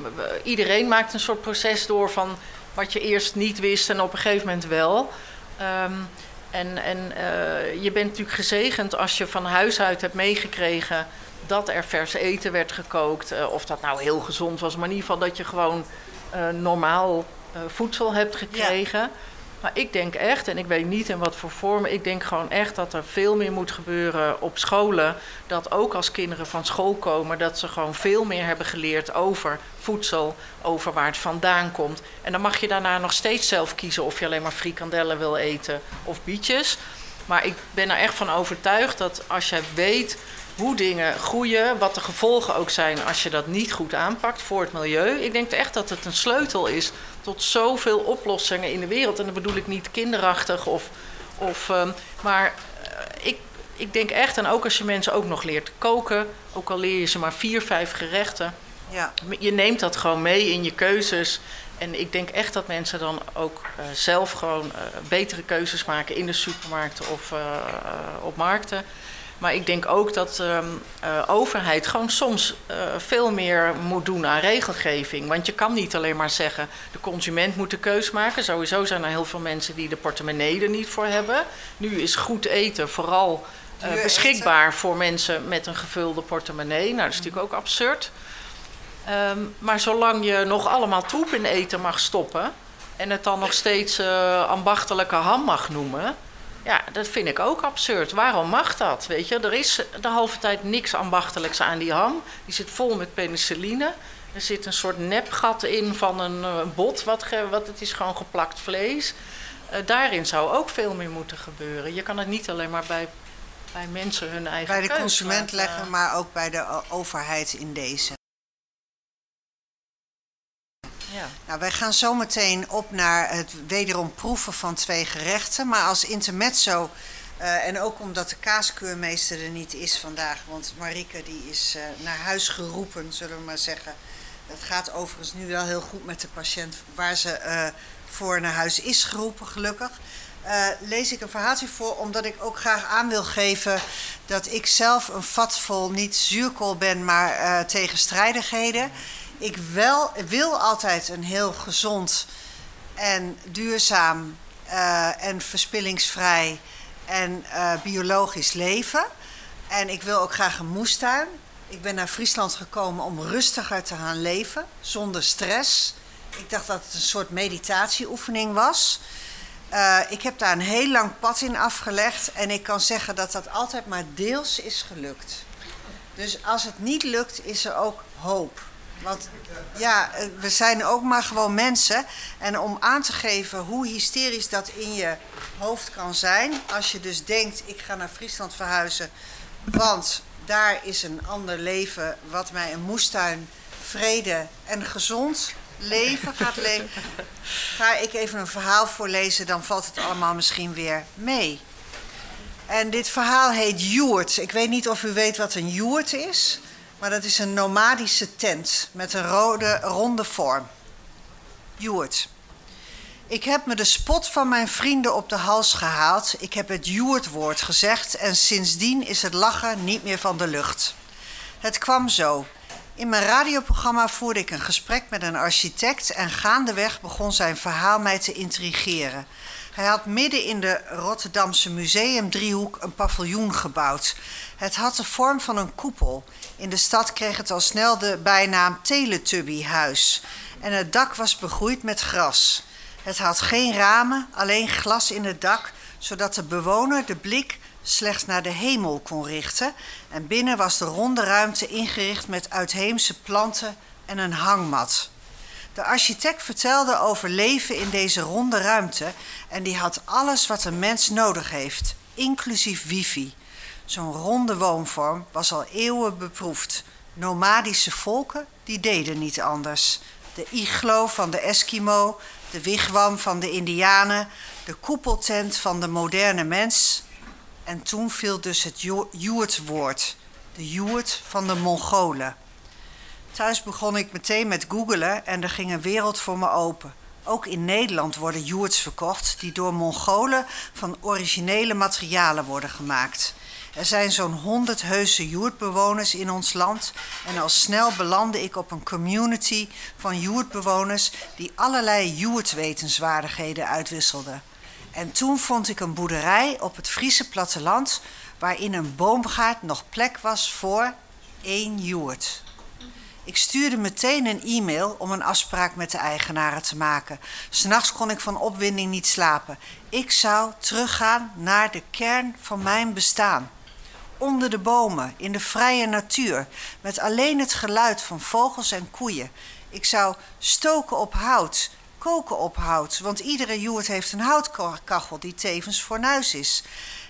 iedereen maakt een soort proces door van wat je eerst niet wist en op een gegeven moment wel. Um, en en uh, je bent natuurlijk gezegend als je van huis uit hebt meegekregen dat er vers eten werd gekookt. Uh, of dat nou heel gezond was, maar in ieder geval dat je gewoon uh, normaal voedsel hebt gekregen. Ja. Maar ik denk echt, en ik weet niet in wat voor vorm, ik denk gewoon echt dat er veel meer moet gebeuren op scholen. Dat ook als kinderen van school komen, dat ze gewoon veel meer hebben geleerd over voedsel, over waar het vandaan komt. En dan mag je daarna nog steeds zelf kiezen of je alleen maar frikandellen wil eten of bietjes. Maar ik ben er echt van overtuigd dat als jij weet hoe dingen groeien, wat de gevolgen ook zijn als je dat niet goed aanpakt voor het milieu. Ik denk echt dat het een sleutel is tot zoveel oplossingen in de wereld. En dan bedoel ik niet kinderachtig of. of um, maar uh, ik, ik denk echt, en ook als je mensen ook nog leert koken, ook al leer je ze maar vier, vijf gerechten. Ja. Je neemt dat gewoon mee in je keuzes. En ik denk echt dat mensen dan ook uh, zelf gewoon uh, betere keuzes maken in de supermarkten of uh, op markten. Maar ik denk ook dat de um, uh, overheid gewoon soms uh, veel meer moet doen aan regelgeving. Want je kan niet alleen maar zeggen, de consument moet de keus maken. Sowieso zijn er heel veel mensen die de portemonnee er niet voor hebben. Nu is goed eten vooral uh, beschikbaar voor mensen met een gevulde portemonnee. Nou, dat is natuurlijk ook absurd. Um, maar zolang je nog allemaal troep in eten mag stoppen... en het dan nog steeds ambachtelijke ham mag noemen... Ja, dat vind ik ook absurd. Waarom mag dat? Weet je, er is de halve tijd niks ambachtelijks aan die ham. Die zit vol met penicilline. Er zit een soort nepgat in van een, eh, bot, wat, ge, wat het is gewoon geplakt vlees. Uh, daarin zou ook veel meer moeten gebeuren. Je kan het niet alleen maar bij, bij mensen hun eigen
Bij de consument leggen, maar ook bij de overheid in deze. Nou, wij gaan zo meteen op naar het wederom proeven van twee gerechten. Maar als intermezzo, uh, en ook omdat de kaaskeurmeester er niet is vandaag, want Marike die is uh, naar huis geroepen, zullen we maar zeggen. Het gaat overigens nu wel heel goed met de patiënt waar ze uh, voor naar huis is geroepen, gelukkig. lees ik een verhaaltje voor, omdat ik ook graag aan wil geven dat ik zelf een vatvol niet zuurkool ben, maar tegenstrijdigheden. Ik wil altijd een heel gezond en duurzaam uh, en verspillingsvrij en uh, biologisch leven. En ik wil ook graag een moestuin. Ik ben naar Friesland gekomen om rustiger te gaan leven, zonder stress. Ik dacht dat het een soort meditatieoefening was. Uh, ik heb daar een heel lang pad in afgelegd en ik kan zeggen dat dat altijd maar deels is gelukt. Dus als het niet lukt, is er ook hoop. Want ja, we zijn ook maar gewoon mensen. En om aan te geven hoe hysterisch dat in je hoofd kan zijn. Als je dus denkt, ik ga naar Friesland verhuizen. Want daar is een ander leven wat mij een moestuin, vrede en gezond leven gaat leven. Ga ik even een verhaal voorlezen, dan valt het allemaal misschien weer mee. En dit verhaal heet Joert. Ik weet niet of u weet wat een joert is, maar dat is een nomadische tent met een rode, ronde vorm. Joert. Ik heb me de spot van mijn vrienden op de hals gehaald. Ik heb het Joertwoord gezegd en sindsdien is het lachen niet meer van de lucht. Het kwam zo. In mijn radioprogramma voerde ik een gesprek met een architect en gaandeweg begon zijn verhaal mij te intrigeren. Hij had midden in de Rotterdamse museumdriehoek een paviljoen gebouwd. Het had de vorm van een koepel. In de stad kreeg het al snel de bijnaam Teletubbyhuis. En het dak was begroeid met gras. Het had geen ramen, alleen glas in het dak, zodat de bewoner de blik slechts naar de hemel kon richten. En binnen was de ronde ruimte ingericht met uitheemse planten en een hangmat. De architect vertelde over leven in deze ronde ruimte en die had alles wat een mens nodig heeft, inclusief wifi. Zo'n ronde woonvorm was al eeuwen beproefd. Nomadische volken die deden niet anders. De iglo van de Eskimo, de wigwam van de Indianen, de koepeltent van de moderne mens. En toen viel dus het Joert-woord, de Joert van de Mongolen. Thuis begon ik meteen met googelen en er ging een wereld voor me open. Ook in Nederland worden joerts verkocht die door Mongolen van originele materialen worden gemaakt. Er zijn zo'n 100 heuse joertbewoners in ons land en al snel belandde ik op een community van joertbewoners die allerlei joertwetenswaardigheden uitwisselden. En toen vond ik een boerderij op het Friese platteland waarin een boomgaard nog plek was voor één joert. Ik stuurde meteen een e-mail om een afspraak met de eigenaren te maken. S'nachts kon ik van opwinding niet slapen. Ik zou teruggaan naar de kern van mijn bestaan. Onder de bomen, in de vrije natuur, met alleen het geluid van vogels en koeien. Ik zou stoken op hout, koken op hout, want iedere joert heeft een houtkachel die tevens fornuis is.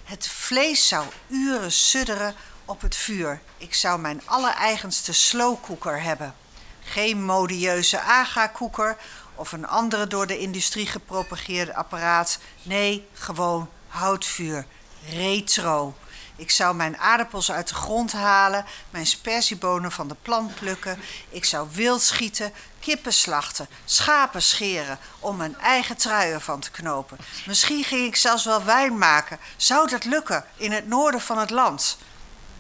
Het vlees zou uren sudderen op het vuur. Ik zou mijn allereigenste slowcooker hebben. Geen modieuze aga-koeker of een andere door de industrie gepropageerde apparaat. Nee, gewoon houtvuur. Retro. Ik zou mijn aardappels uit de grond halen, mijn spersiebonen van de plant plukken. Ik zou wild schieten, kippen slachten, schapen scheren om mijn eigen truien van te knopen. Misschien ging ik zelfs wel wijn maken. Zou dat lukken in het noorden van het land?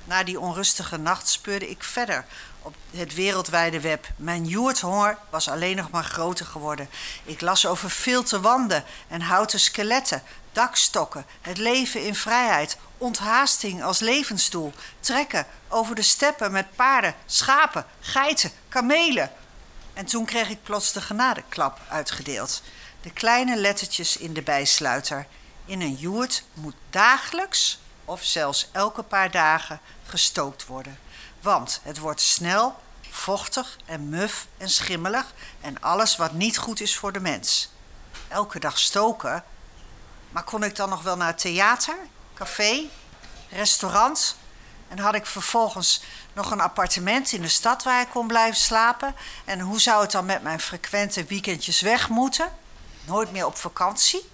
Na die onrustige nacht speurde ik verder op het wereldwijde web. Mijn joerthonger was alleen nog maar groter geworden. Ik las over filte wanden en houten skeletten, dakstokken, het leven in vrijheid, onthaasting als levensdoel, trekken over de steppen met paarden, schapen, geiten, kamelen. En toen kreeg ik plots de genadeklap uitgedeeld. De kleine lettertjes in de bijsluiter. In een joert moet dagelijks of zelfs elke paar dagen gestookt worden. Want het wordt snel, vochtig en muf en schimmelig en alles wat niet goed is voor de mens. Elke dag stoken. Maar kon ik dan nog wel naar theater, café, restaurant? En had ik vervolgens nog een appartement in de stad waar ik kon blijven slapen? En hoe zou het dan met mijn frequente weekendjes weg moeten? Nooit meer op vakantie?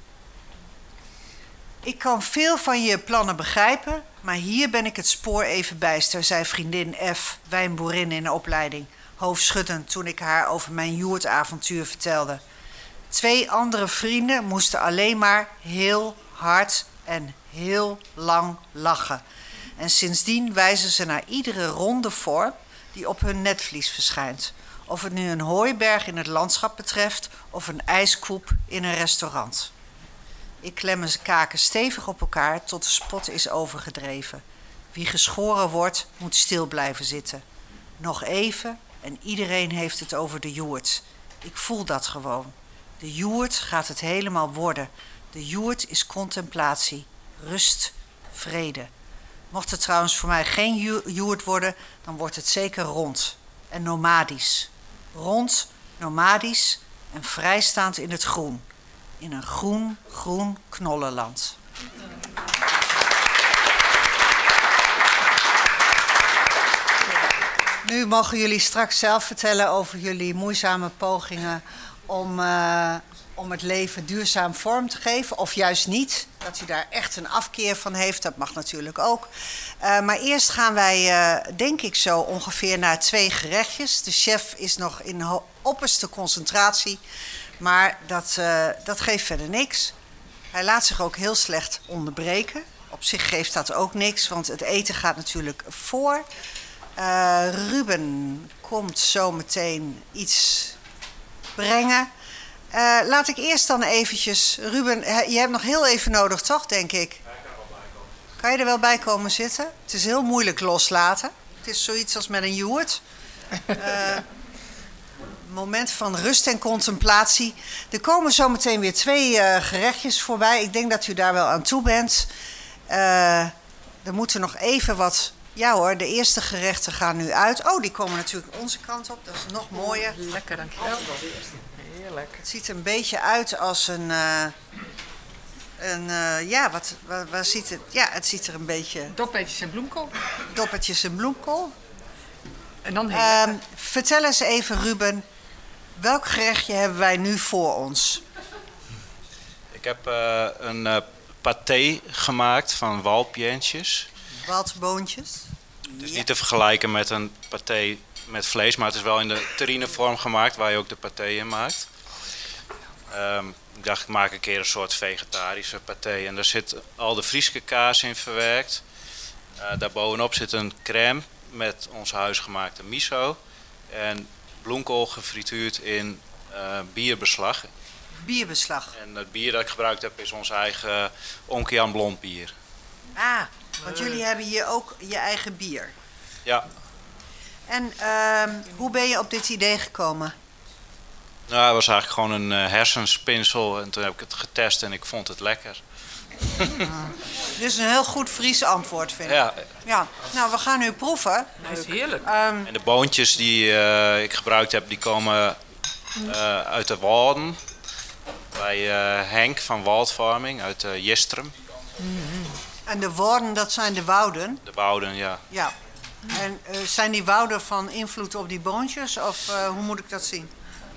Ik kan veel van je plannen begrijpen, maar hier ben ik het spoor even bijster, zei vriendin F, wijnboerin in de opleiding, hoofdschuddend toen ik haar over mijn joertavontuur vertelde. Twee andere vrienden moesten alleen maar heel hard en heel lang lachen. En sindsdien wijzen ze naar iedere ronde vorm die op hun netvlies verschijnt. Of het nu een hooiberg in het landschap betreft of een ijskoep in een restaurant. Ik klem mijn kaken stevig op elkaar tot de spot is overgedreven. Wie geschoren wordt, moet stil blijven zitten. Nog even en iedereen heeft het over de joert. Ik voel dat gewoon. De joert gaat het helemaal worden. De joert is contemplatie, rust, vrede. Mocht het trouwens voor mij geen jo- joert worden, dan wordt het zeker rond en nomadisch. Rond, nomadisch en vrijstaand in het groen. In een groen, groen knollenland. Nu mogen jullie straks zelf vertellen over jullie moeizame pogingen om, eh, om het leven duurzaam vorm te geven. Of juist niet, dat u daar echt een afkeer van heeft. Dat mag natuurlijk ook. Eh, maar eerst gaan wij, eh, denk ik zo, ongeveer naar twee gerechtjes. De chef is nog in opperste concentratie. Maar dat, eh, dat geeft verder niks. Hij laat zich ook heel slecht onderbreken. Op zich geeft dat ook niks, want het eten gaat natuurlijk voor. Eh, Ruben komt zo meteen iets brengen. Eh, laat ik eerst dan eventjes... Ruben, je hebt nog heel even nodig, toch, denk ik? Kan je er wel bij komen zitten? Het is heel moeilijk loslaten. Het is zoiets als met een joert. Eh, moment van rust en contemplatie. Er komen zo meteen weer twee eh, gerechtjes voorbij. Ik denk dat u daar wel aan toe bent. Eh, er moeten nog even wat... Ja hoor, de eerste gerechten gaan nu uit. Oh, die komen natuurlijk onze kant op. Dat is nog mooier.
Lekker, dankjewel.
Heerlijk.
Het ziet er een beetje uit als een... eh, een ja, wat, waar ziet het... Ja, het ziet er een beetje...
Dopetjes en bloemkool.
Doppertjes en bloemkool.
En dan heel lekker.
vertel eens even, Ruben. Welk gerechtje hebben wij nu voor ons?
Ik heb eh, een eh paté gemaakt van walpjentjes.
Waldboontjes.
Het is
Ja.
niet te vergelijken met een paté met vlees, maar het is wel in de terrinevorm gemaakt waar je ook de paté in maakt. Ehm, ik dacht, ik maak een keer een soort vegetarische paté. En daar zit al de Frieske kaas in verwerkt. Eh daarbovenop zit een crème met ons huisgemaakte miso. En bloemkool gefrituurd in eh, bierbeslag.
Bierbeslag.
En het bier dat ik gebruikt heb is ons eigen Onkian blond bier.
Ah, want jullie hebben hier ook je eigen bier.
Ja,
En ehm, hoe ben je op dit idee gekomen?
nou, het was eigenlijk gewoon een eh, hersenspinsel. En toen heb ik het getest en ik vond het lekker.
Dit is een heel goed Fries antwoord, vind ik.
Ja,
Ja, nou, we gaan nu proeven.
Dat is heerlijk.
Ehm,
en de boontjes die eh, ik gebruikt heb, die komen eh, uit de Walden. Bij eh, Henk van Waldfarming uit uh, Jestrum.
en de woorden, dat zijn de wouden.
De Wouden, ja.
Ja. En eh, zijn die wouden van invloed op die boontjes? Of eh, hoe moet ik dat zien?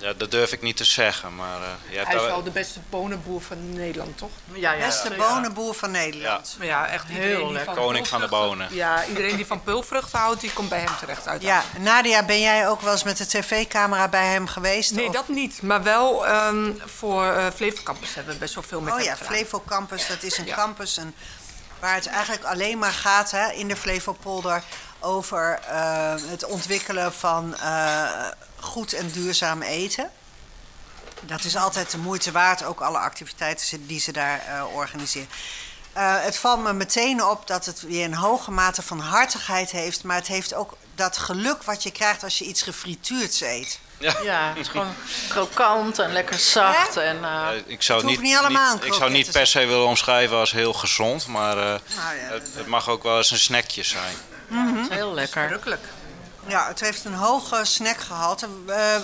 Ja. Dat durf ik niet te zeggen, maar eh, je
Hij is wel de beste bonenboer van Nederland, toch?
Ja, ja.
Beste
ja.
bonenboer van Nederland.
Maar ja, echt
Heel lekker.
van
Koning van de bonen.
Ja, iedereen die van peulvruchten houdt, die komt bij hem terecht uit.
Ja, Nadia, ben jij ook wel eens met de tv-camera bij hem geweest?
Nee,
Of-
dat niet. Maar wel ehm, voor eh Flevo Campus hebben we best wel veel met
Oh
hem
ja,
gedaan.
Flevo Campus, dat is een
Ja.
campus en waar het eigenlijk alleen maar gaat hè, in de Flevopolder over eh, het ontwikkelen van eh, goed en duurzaam eten. Dat is altijd de moeite waard, ook alle activiteiten die ze daar eh, organiseren. Eh, het valt me meteen op dat het weer een hoge mate van hartigheid heeft, maar het heeft ook dat geluk wat je krijgt als je iets gefrituurds eet.
Ja, het is gewoon krokant en lekker zacht. En, eh,
Ja, ik zou
Het hoeft
niet,
niet allemaal
niet- ik zou niet per se willen omschrijven als heel gezond, maar eh,
Nou ja,
het, het mag ook wel eens een snackje zijn.
Het is heel lekker.
Verrukkelijk.
Ja, het heeft een hoge snackgehalte. Eh, eh,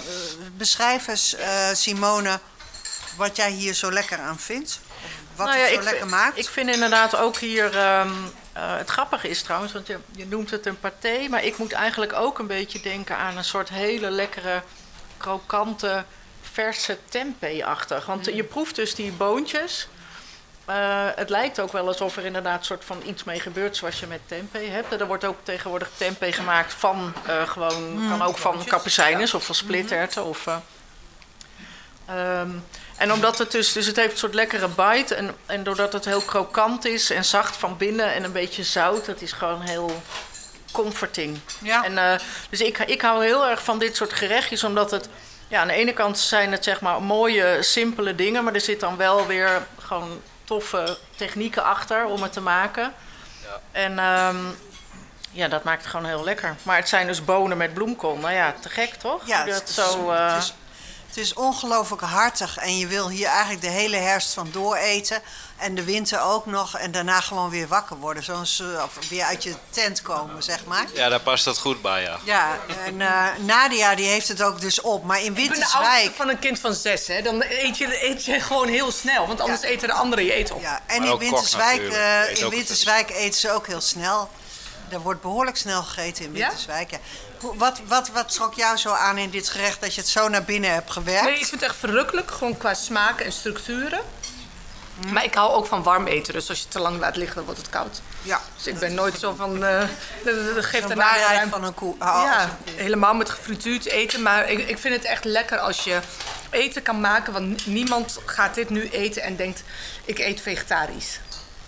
beschrijf eens, eh, Simone, wat jij hier zo lekker aan vindt. Wat
Nou ja,
het zo
ik,
lekker
vind-
maakt.
ik vind inderdaad ook hier. ehm, eh, het grappige is trouwens, want je, je noemt het een paté, maar ik moet eigenlijk ook een beetje denken aan een soort hele lekkere, krokante, verse tempeh-achtig. Want je proeft dus die boontjes. Eh, het lijkt ook wel alsof er inderdaad soort van iets mee gebeurt zoals je met tempeh hebt. Er wordt ook tegenwoordig tempeh gemaakt van eh, gewoon, kan ook van kapucijnes of van splitterten. Of, eh, ehm, en omdat het dus, dus het heeft een soort lekkere bite. En, en doordat het heel krokant is en zacht van binnen en een beetje zout, het is gewoon heel comforting.
Ja.
En, dus ik, ik hou heel erg van dit soort gerechtjes, omdat het... Ja, aan de ene kant zijn het zeg maar mooie, simpele dingen... maar er zit dan wel weer gewoon toffe technieken achter om het te maken.
Ja.
En ehm, ja, dat maakt het gewoon heel lekker. Maar het zijn dus bonen met bloemkool. Nou ja, te gek toch?
Ja,
Dat
het is-
zo, eh,
het is, het is ongelooflijk hartig en je wil hier eigenlijk de hele herfst van dooreten. En de winter ook nog. En daarna gewoon weer wakker worden. Zoals of weer uit je tent komen, zeg maar.
Ja, daar past dat goed bij, ja.
Ja, en eh, Nadia die heeft het ook dus op. Maar in
Ik ben de
Winterswijk...
oudste van een kind van zes, hè. Dan eet je, eet je gewoon heel snel, want anders
Ja.
eten de anderen je eten op.
Ja, en
Maar
in
kok
Winterswijk, eh,
Eet
in Winterswijk eten ze ook heel snel. Er wordt behoorlijk snel gegeten in? Winterswijk. Ja? Wat, wat, wat trok jou zo aan in dit gerecht dat je het zo naar binnen hebt gewerkt?
Nee, ik vind het echt verrukkelijk, gewoon qua smaak en structuren. Maar ik hou ook van warm eten, dus als je het te lang laat liggen, dan wordt het koud.
Ja,
Dus ik ben nooit zo van, eh dat- geeft
de
daarna weer
waarheid
ruimte.
van een koe. Oh,
ja, helemaal met gefrituurd eten. Maar ik, ik vind het echt lekker als je eten kan maken. Want niemand gaat dit nu eten en denkt, ik eet vegetarisch.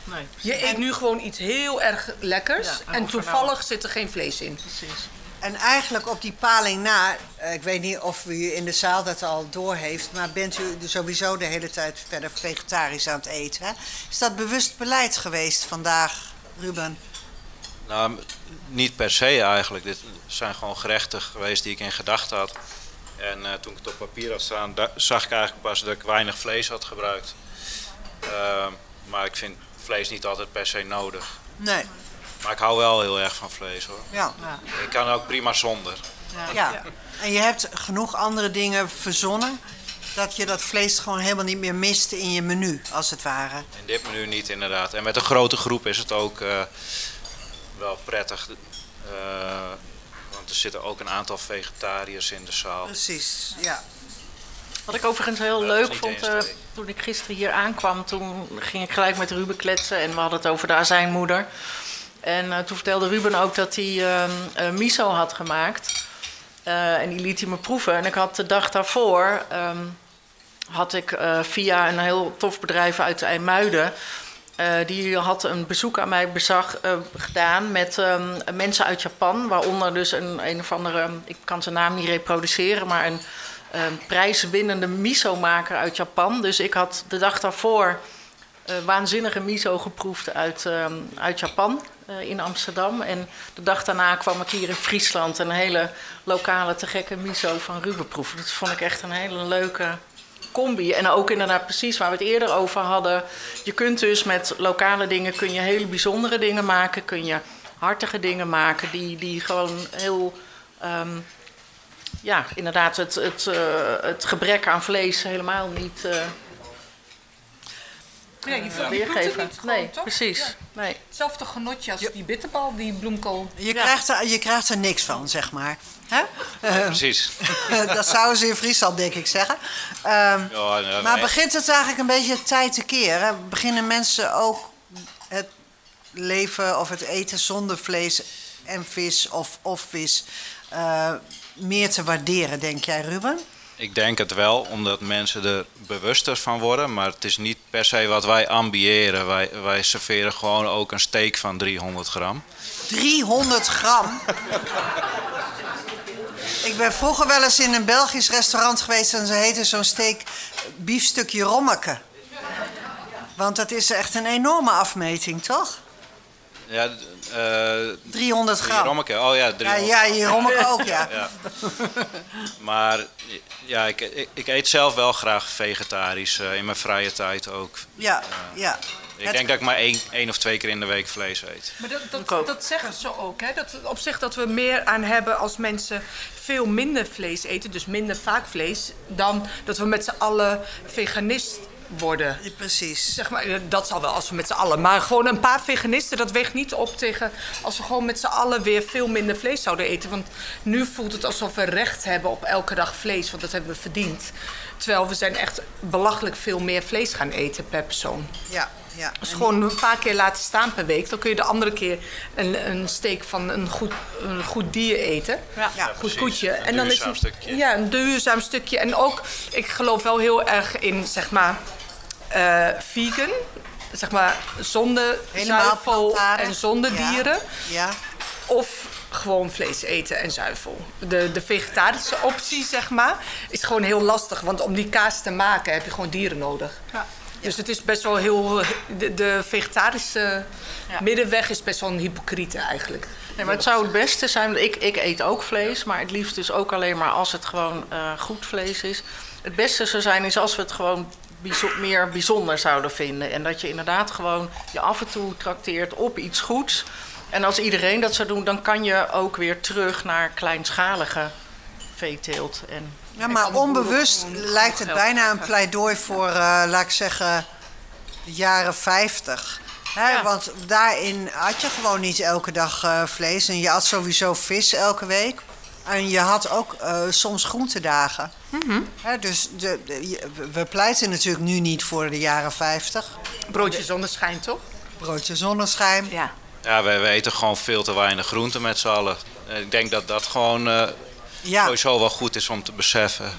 nee,
Je eet nu gewoon iets heel erg lekkers.
Ja, en
toevallig zit er geen vlees in.
precies.
En eigenlijk op die paling na, eh, ik weet niet of u in de zaal dat al door heeft, maar bent u sowieso de hele tijd verder vegetarisch aan het eten? Hè? Is dat bewust beleid geweest vandaag, Ruben?
Nou, niet per se eigenlijk. Dit zijn gewoon gerechten geweest die ik in gedachten had. En eh, toen ik het op papier had staan, zag ik eigenlijk pas dat ik weinig vlees had gebruikt. Ehm, maar ik vind vlees niet altijd per se nodig.
Nee.
Maar ik hou wel heel erg van vlees hoor.
Ja.
Ik kan ook prima zonder.
ja. En je hebt genoeg andere dingen verzonnen dat je dat vlees gewoon helemaal niet meer mist in je menu, als het ware.
In dit menu niet inderdaad. En met een grote groep is het ook eh, wel prettig. eh, want er zitten ook een aantal vegetariërs in de zaal.
Precies, ja.
Wat ik overigens heel
Ja, dat is
leuk vond, eh, toen ik gisteren hier aankwam, toen ging ik gelijk met Ruben kletsen en we hadden het over de azijnmoeder. En eh, toen vertelde Ruben ook dat hij ehm, eh, miso had gemaakt. Eh, en die liet hij me proeven. En ik had de dag daarvoor, ehm, had ik eh, via een heel tof bedrijf uit IJmuiden... die had een bezoek aan mij bezag, gedaan met ehm, mensen uit Japan. Waaronder dus een, een of andere, ik kan zijn naam niet reproduceren, maar een ehm, prijswinnende miso-maker uit Japan. Dus ik had de dag daarvoor waanzinnige miso geproefd uit, uit Japan in Amsterdam. En de dag daarna kwam ik hier in Friesland een hele lokale te gekke miso van Ruben. Dat vond ik echt een hele leuke combi. En ook inderdaad precies waar we het eerder over hadden. Je kunt dus met lokale dingen kun je hele bijzondere dingen maken. Kun je hartige dingen maken die, die gewoon heel... ehm, ja, inderdaad, het, het, eh, het gebrek aan vlees helemaal niet eh,
Ja, je voelt, je
weergeven.
niet gewoon,
nee,
toch?
precies.
Ja.
Nee.
Hetzelfde genotje als die bitterbal, die bloemkool.
Je,
Ja.
krijgt er, je krijgt er niks van, zeg maar. Hè? Eh,
Precies.
dat zouden ze in Friesland, denk ik, zeggen. Ehm,
Ja, nee,
maar
nee.
begint het eigenlijk een beetje tijd te keren? Beginnen mensen ook het leven of het eten zonder vlees en vis of, of vis eh, meer te waarderen, denk jij, Ruben?
Ik denk het wel, omdat mensen er bewuster van worden. Maar het is niet per se wat wij ambiëren. Wij, wij serveren gewoon ook een steak van 300 gram.
300 gram. Ik ben vroeger wel eens in een Belgisch restaurant geweest en ze heette zo'n steak biefstukje rommeke. Want dat is echt een enorme afmeting, toch?
Ja, eh
300
drie
gram.
rommeke. Oh ja,
Ja,
300.
ja, je rommeke ook, ja.
Ja. Maar ja, ik, ik, ik eet zelf wel graag vegetarisch. eh, in mijn vrije tijd ook.
Ja, ja.
Ik
Het-
denk dat ik maar één, één of twee keer in de week vlees eet.
Maar dat, dat, dat zeggen ze ook, hè? Dat op zich dat we meer aan hebben als mensen veel minder vlees eten, dus minder vaak vlees, dan dat we met z'n allen veganist worden.
Precies.
Zeg maar, eh, dat zal wel als we met z'n allen. Maar gewoon een paar veganisten, dat weegt niet op tegen als we gewoon met z'n allen weer veel minder vlees zouden eten. Want nu voelt het alsof we recht hebben op elke dag vlees, want dat hebben we verdiend. Terwijl we zijn echt belachelijk veel meer vlees gaan eten per persoon.
Ja, ja.
Dus gewoon een paar keer laten staan per week. Dan kun je de andere keer een, een steek van een goed, een goed dier eten.
Ja.
Ja,
Goed
precies.
koetje.
Een
dan
duurzaam
het,
stukje.
Ja, een duurzaam stukje. En ook, ik geloof wel heel erg in, zeg maar, eh, vegan. Zeg maar, zonder
Helemaal
zuivel en zonder
Ja.
dieren.
Ja,
Of gewoon vlees eten en zuivel. De, de vegetarische optie, zeg maar, is gewoon heel lastig. Want om die kaas te maken heb je gewoon dieren nodig. Dus het is best wel heel... De, de vegetarische
Ja.
middenweg is best wel een hypocriete eigenlijk.
Nee, maar het zou het beste zijn. Ik, ik eet ook vlees, maar het liefst dus ook alleen maar als het gewoon eh, goed vlees is. Het beste zou zijn is als we het gewoon bijzo- meer bijzonder zouden vinden. En dat je inderdaad gewoon je af en toe trakteert op iets goeds. En als iedereen dat zou doen, dan kan je ook weer terug naar kleinschalige veeteelt. En
Ja, maar onbewust lijkt het bijna een pleidooi voor, eh, laat ik zeggen, de jaren 50. Hè,
Ja.
Want daarin had je gewoon niet elke dag eh, vlees. En je had sowieso vis elke week. En je had ook eh, soms groentedagen. Hè, dus de, we pleiten natuurlijk nu niet voor de jaren 50.
Broodje zonneschijn, toch?
Broodje zonneschijn.
Ja.
Ja, wij, wij eten gewoon veel te weinig groenten met z'n allen. En Ik denk dat dat gewoon eh,
Ja,
sowieso wel goed is om te beseffen.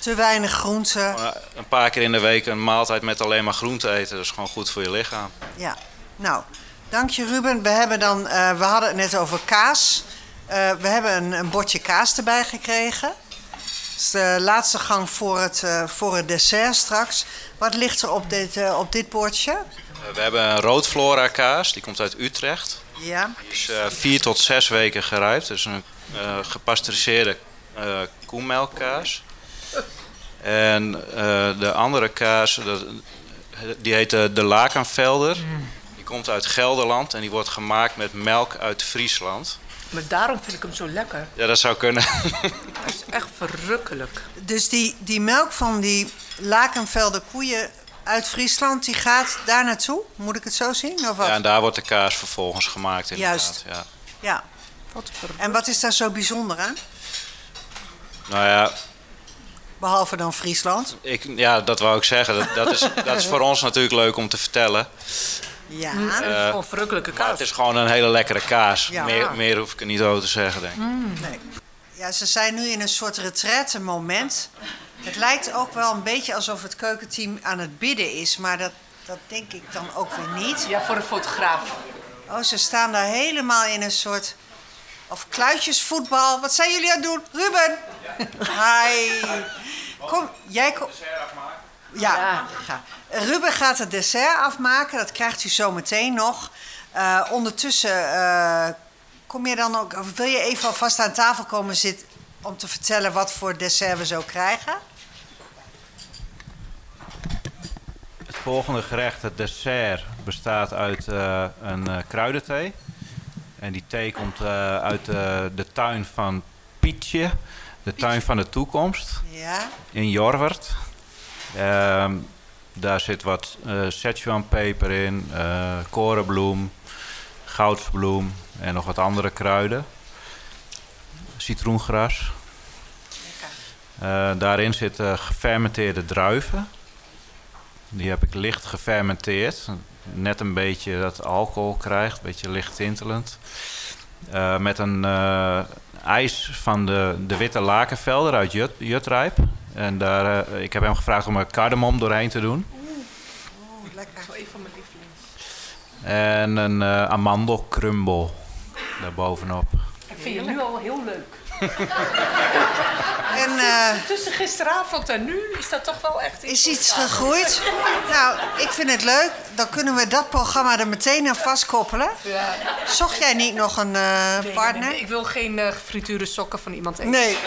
te weinig groenten.
Een paar keer in de week een maaltijd met alleen maar groente eten, dat is gewoon goed voor je lichaam.
Ja, nou, dank je Ruben. We, hebben dan, eh, we hadden het net over kaas. Eh, we hebben een, een bordje kaas erbij gekregen. Dat is de laatste gang voor het, eh, voor het dessert straks. Wat ligt er op dit, eh, op dit bordje?
We hebben een roodflora kaas, die komt uit Utrecht.
Ja,
Die is eh, vier tot zes weken gerijpt. Dus een eh, gepasteuriseerde eh koemelkkaas. En eh, de andere kaas, dat, die heet de Lakenvelder. Die komt uit Gelderland en die wordt gemaakt met melk uit Friesland.
Maar daarom vind ik hem zo lekker.
Ja, dat zou kunnen.
Hij is echt verrukkelijk.
dus die, die melk van die Lakenvelder koeien uit Friesland, die gaat daar naartoe? Moet ik het zo zien? Of wat?
Ja, en daar wordt de kaas vervolgens gemaakt inderdaad.
Juist.
Ja.
ja.
Wat.
En wat is daar zo bijzonder aan?
Nou ja,
Behalve dan Friesland.
ik, ja, dat wou ik zeggen. Dat, dat, is, dat is voor ons natuurlijk leuk om te vertellen.
Ja.
Het is
Eh,
gewoon verrukkelijke
Maar het
kaas.
is gewoon een hele lekkere kaas.
Ja.
Meer, meer hoef ik er niet over te zeggen, denk ik.
Nee. Ja, ze zijn nu in een soort retraite moment. Het lijkt ook wel een beetje alsof het keukenteam aan het bidden is, maar dat, dat denk ik dan ook weer niet.
Ja, voor een fotograaf.
Oh, ze staan daar helemaal in een soort. Of kluitjesvoetbal. Wat zijn jullie aan het doen? Ruben! Hi! Kom, jij kom. Ja. Ruben gaat het dessert afmaken. Dat krijgt u zo meteen nog. Eh, ondertussen eh, kom je dan ook. of Wil je even alvast aan tafel komen zitten om te vertellen wat voor dessert we zo krijgen?
Het volgende gerecht, het dessert, bestaat uit eh, een kruidenthee. En die thee komt eh, uit eh, de tuin van Pietje, de tuin van de toekomst,
Ja.
in Jorwert. Ehm, daar zit wat eh Szechuanpeper in, eh, korenbloem, goudsbloem en nog wat andere kruiden. Citroengras. Eh, daarin zitten gefermenteerde druiven. Die heb ik licht gefermenteerd. Net een beetje dat alcohol krijgt, een beetje licht tintelend. Met een ijs van de, de witte lakenvelder uit Jut, Jutrijp. En daar, eh, ik heb hem gevraagd om er cardamom doorheen te doen.
Oeh, lekker.
Een van mijn lievelings.
En een eh amandelcrumble daarbovenop.
Ik vind je nu al heel leuk.
En eh,
Tussen gisteravond en nu is dat toch wel echt
is iets gegroeid? Nou, ik vind het leuk. Dan kunnen we dat programma er meteen aan vastkoppelen.
Ja.
Zocht jij niet nog een eh,
Nee,
partner?
nee, nee, ik wil geen gefrituurde sokken van iemand eten.
Nee.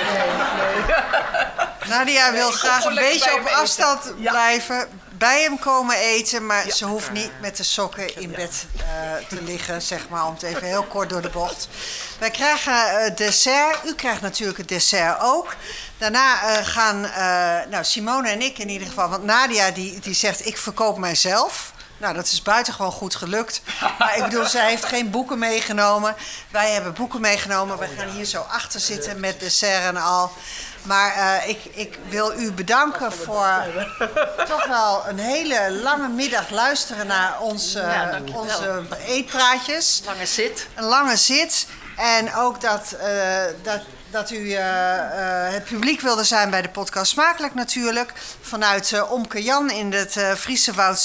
Nadia wil graag een beetje op afstand blijven. Bij hem komen eten, maar ze hoeft niet met de sokken in bed eh, te liggen, zeg maar, om het even heel kort door de bocht. Wij krijgen eh, dessert. U krijgt natuurlijk het dessert ook. Daarna eh, gaan nou, Simone en ik in ieder geval, want Nadia die, die zegt ik verkoop mijzelf. Nou, dat is buitengewoon goed gelukt. Maar ik bedoel, zij heeft geen boeken meegenomen. Wij hebben boeken meegenomen. Wij gaan hier zo achter zitten met dessert en al. Maar eh, ik, ik wil u bedanken voor toch wel een hele lange middag luisteren naar onze,
Ja,
onze eetpraatjes.
lange zit.
Een lange zit. En ook dat, eh, dat, dat u eh, het publiek wilde zijn bij de podcast Smakelijk natuurlijk. Vanuit Omke Jan in het Friese Woud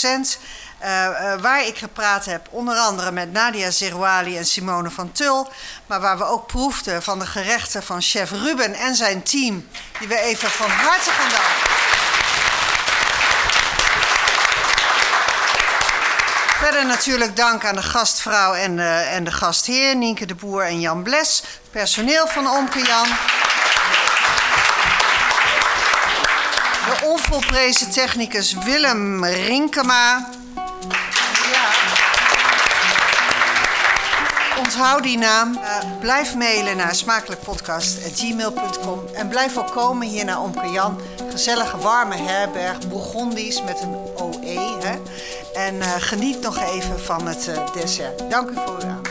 Eh, eh, waar ik gepraat heb, onder andere met Nadia Zerouali en Simone van Tul. Maar waar we ook proefden van de gerechten van chef Ruben en zijn team. Die we even van harte gaan danken. Verder natuurlijk dank aan de gastvrouw en de, en de gastheer, Nienke de Boer en Jan Bles. Personeel van Omke Jan. De onvolprezen technicus Willem Rinkema. Onthoud die naam. Eh, blijf mailen naar smakelijkpodcast.gmail.com. En blijf ook komen hier naar Omke. Gezellige warme herberg, Bourgondisch met een OE. Hè? En eh, geniet nog even van het eh, dessert. Dank u voor uw aandacht.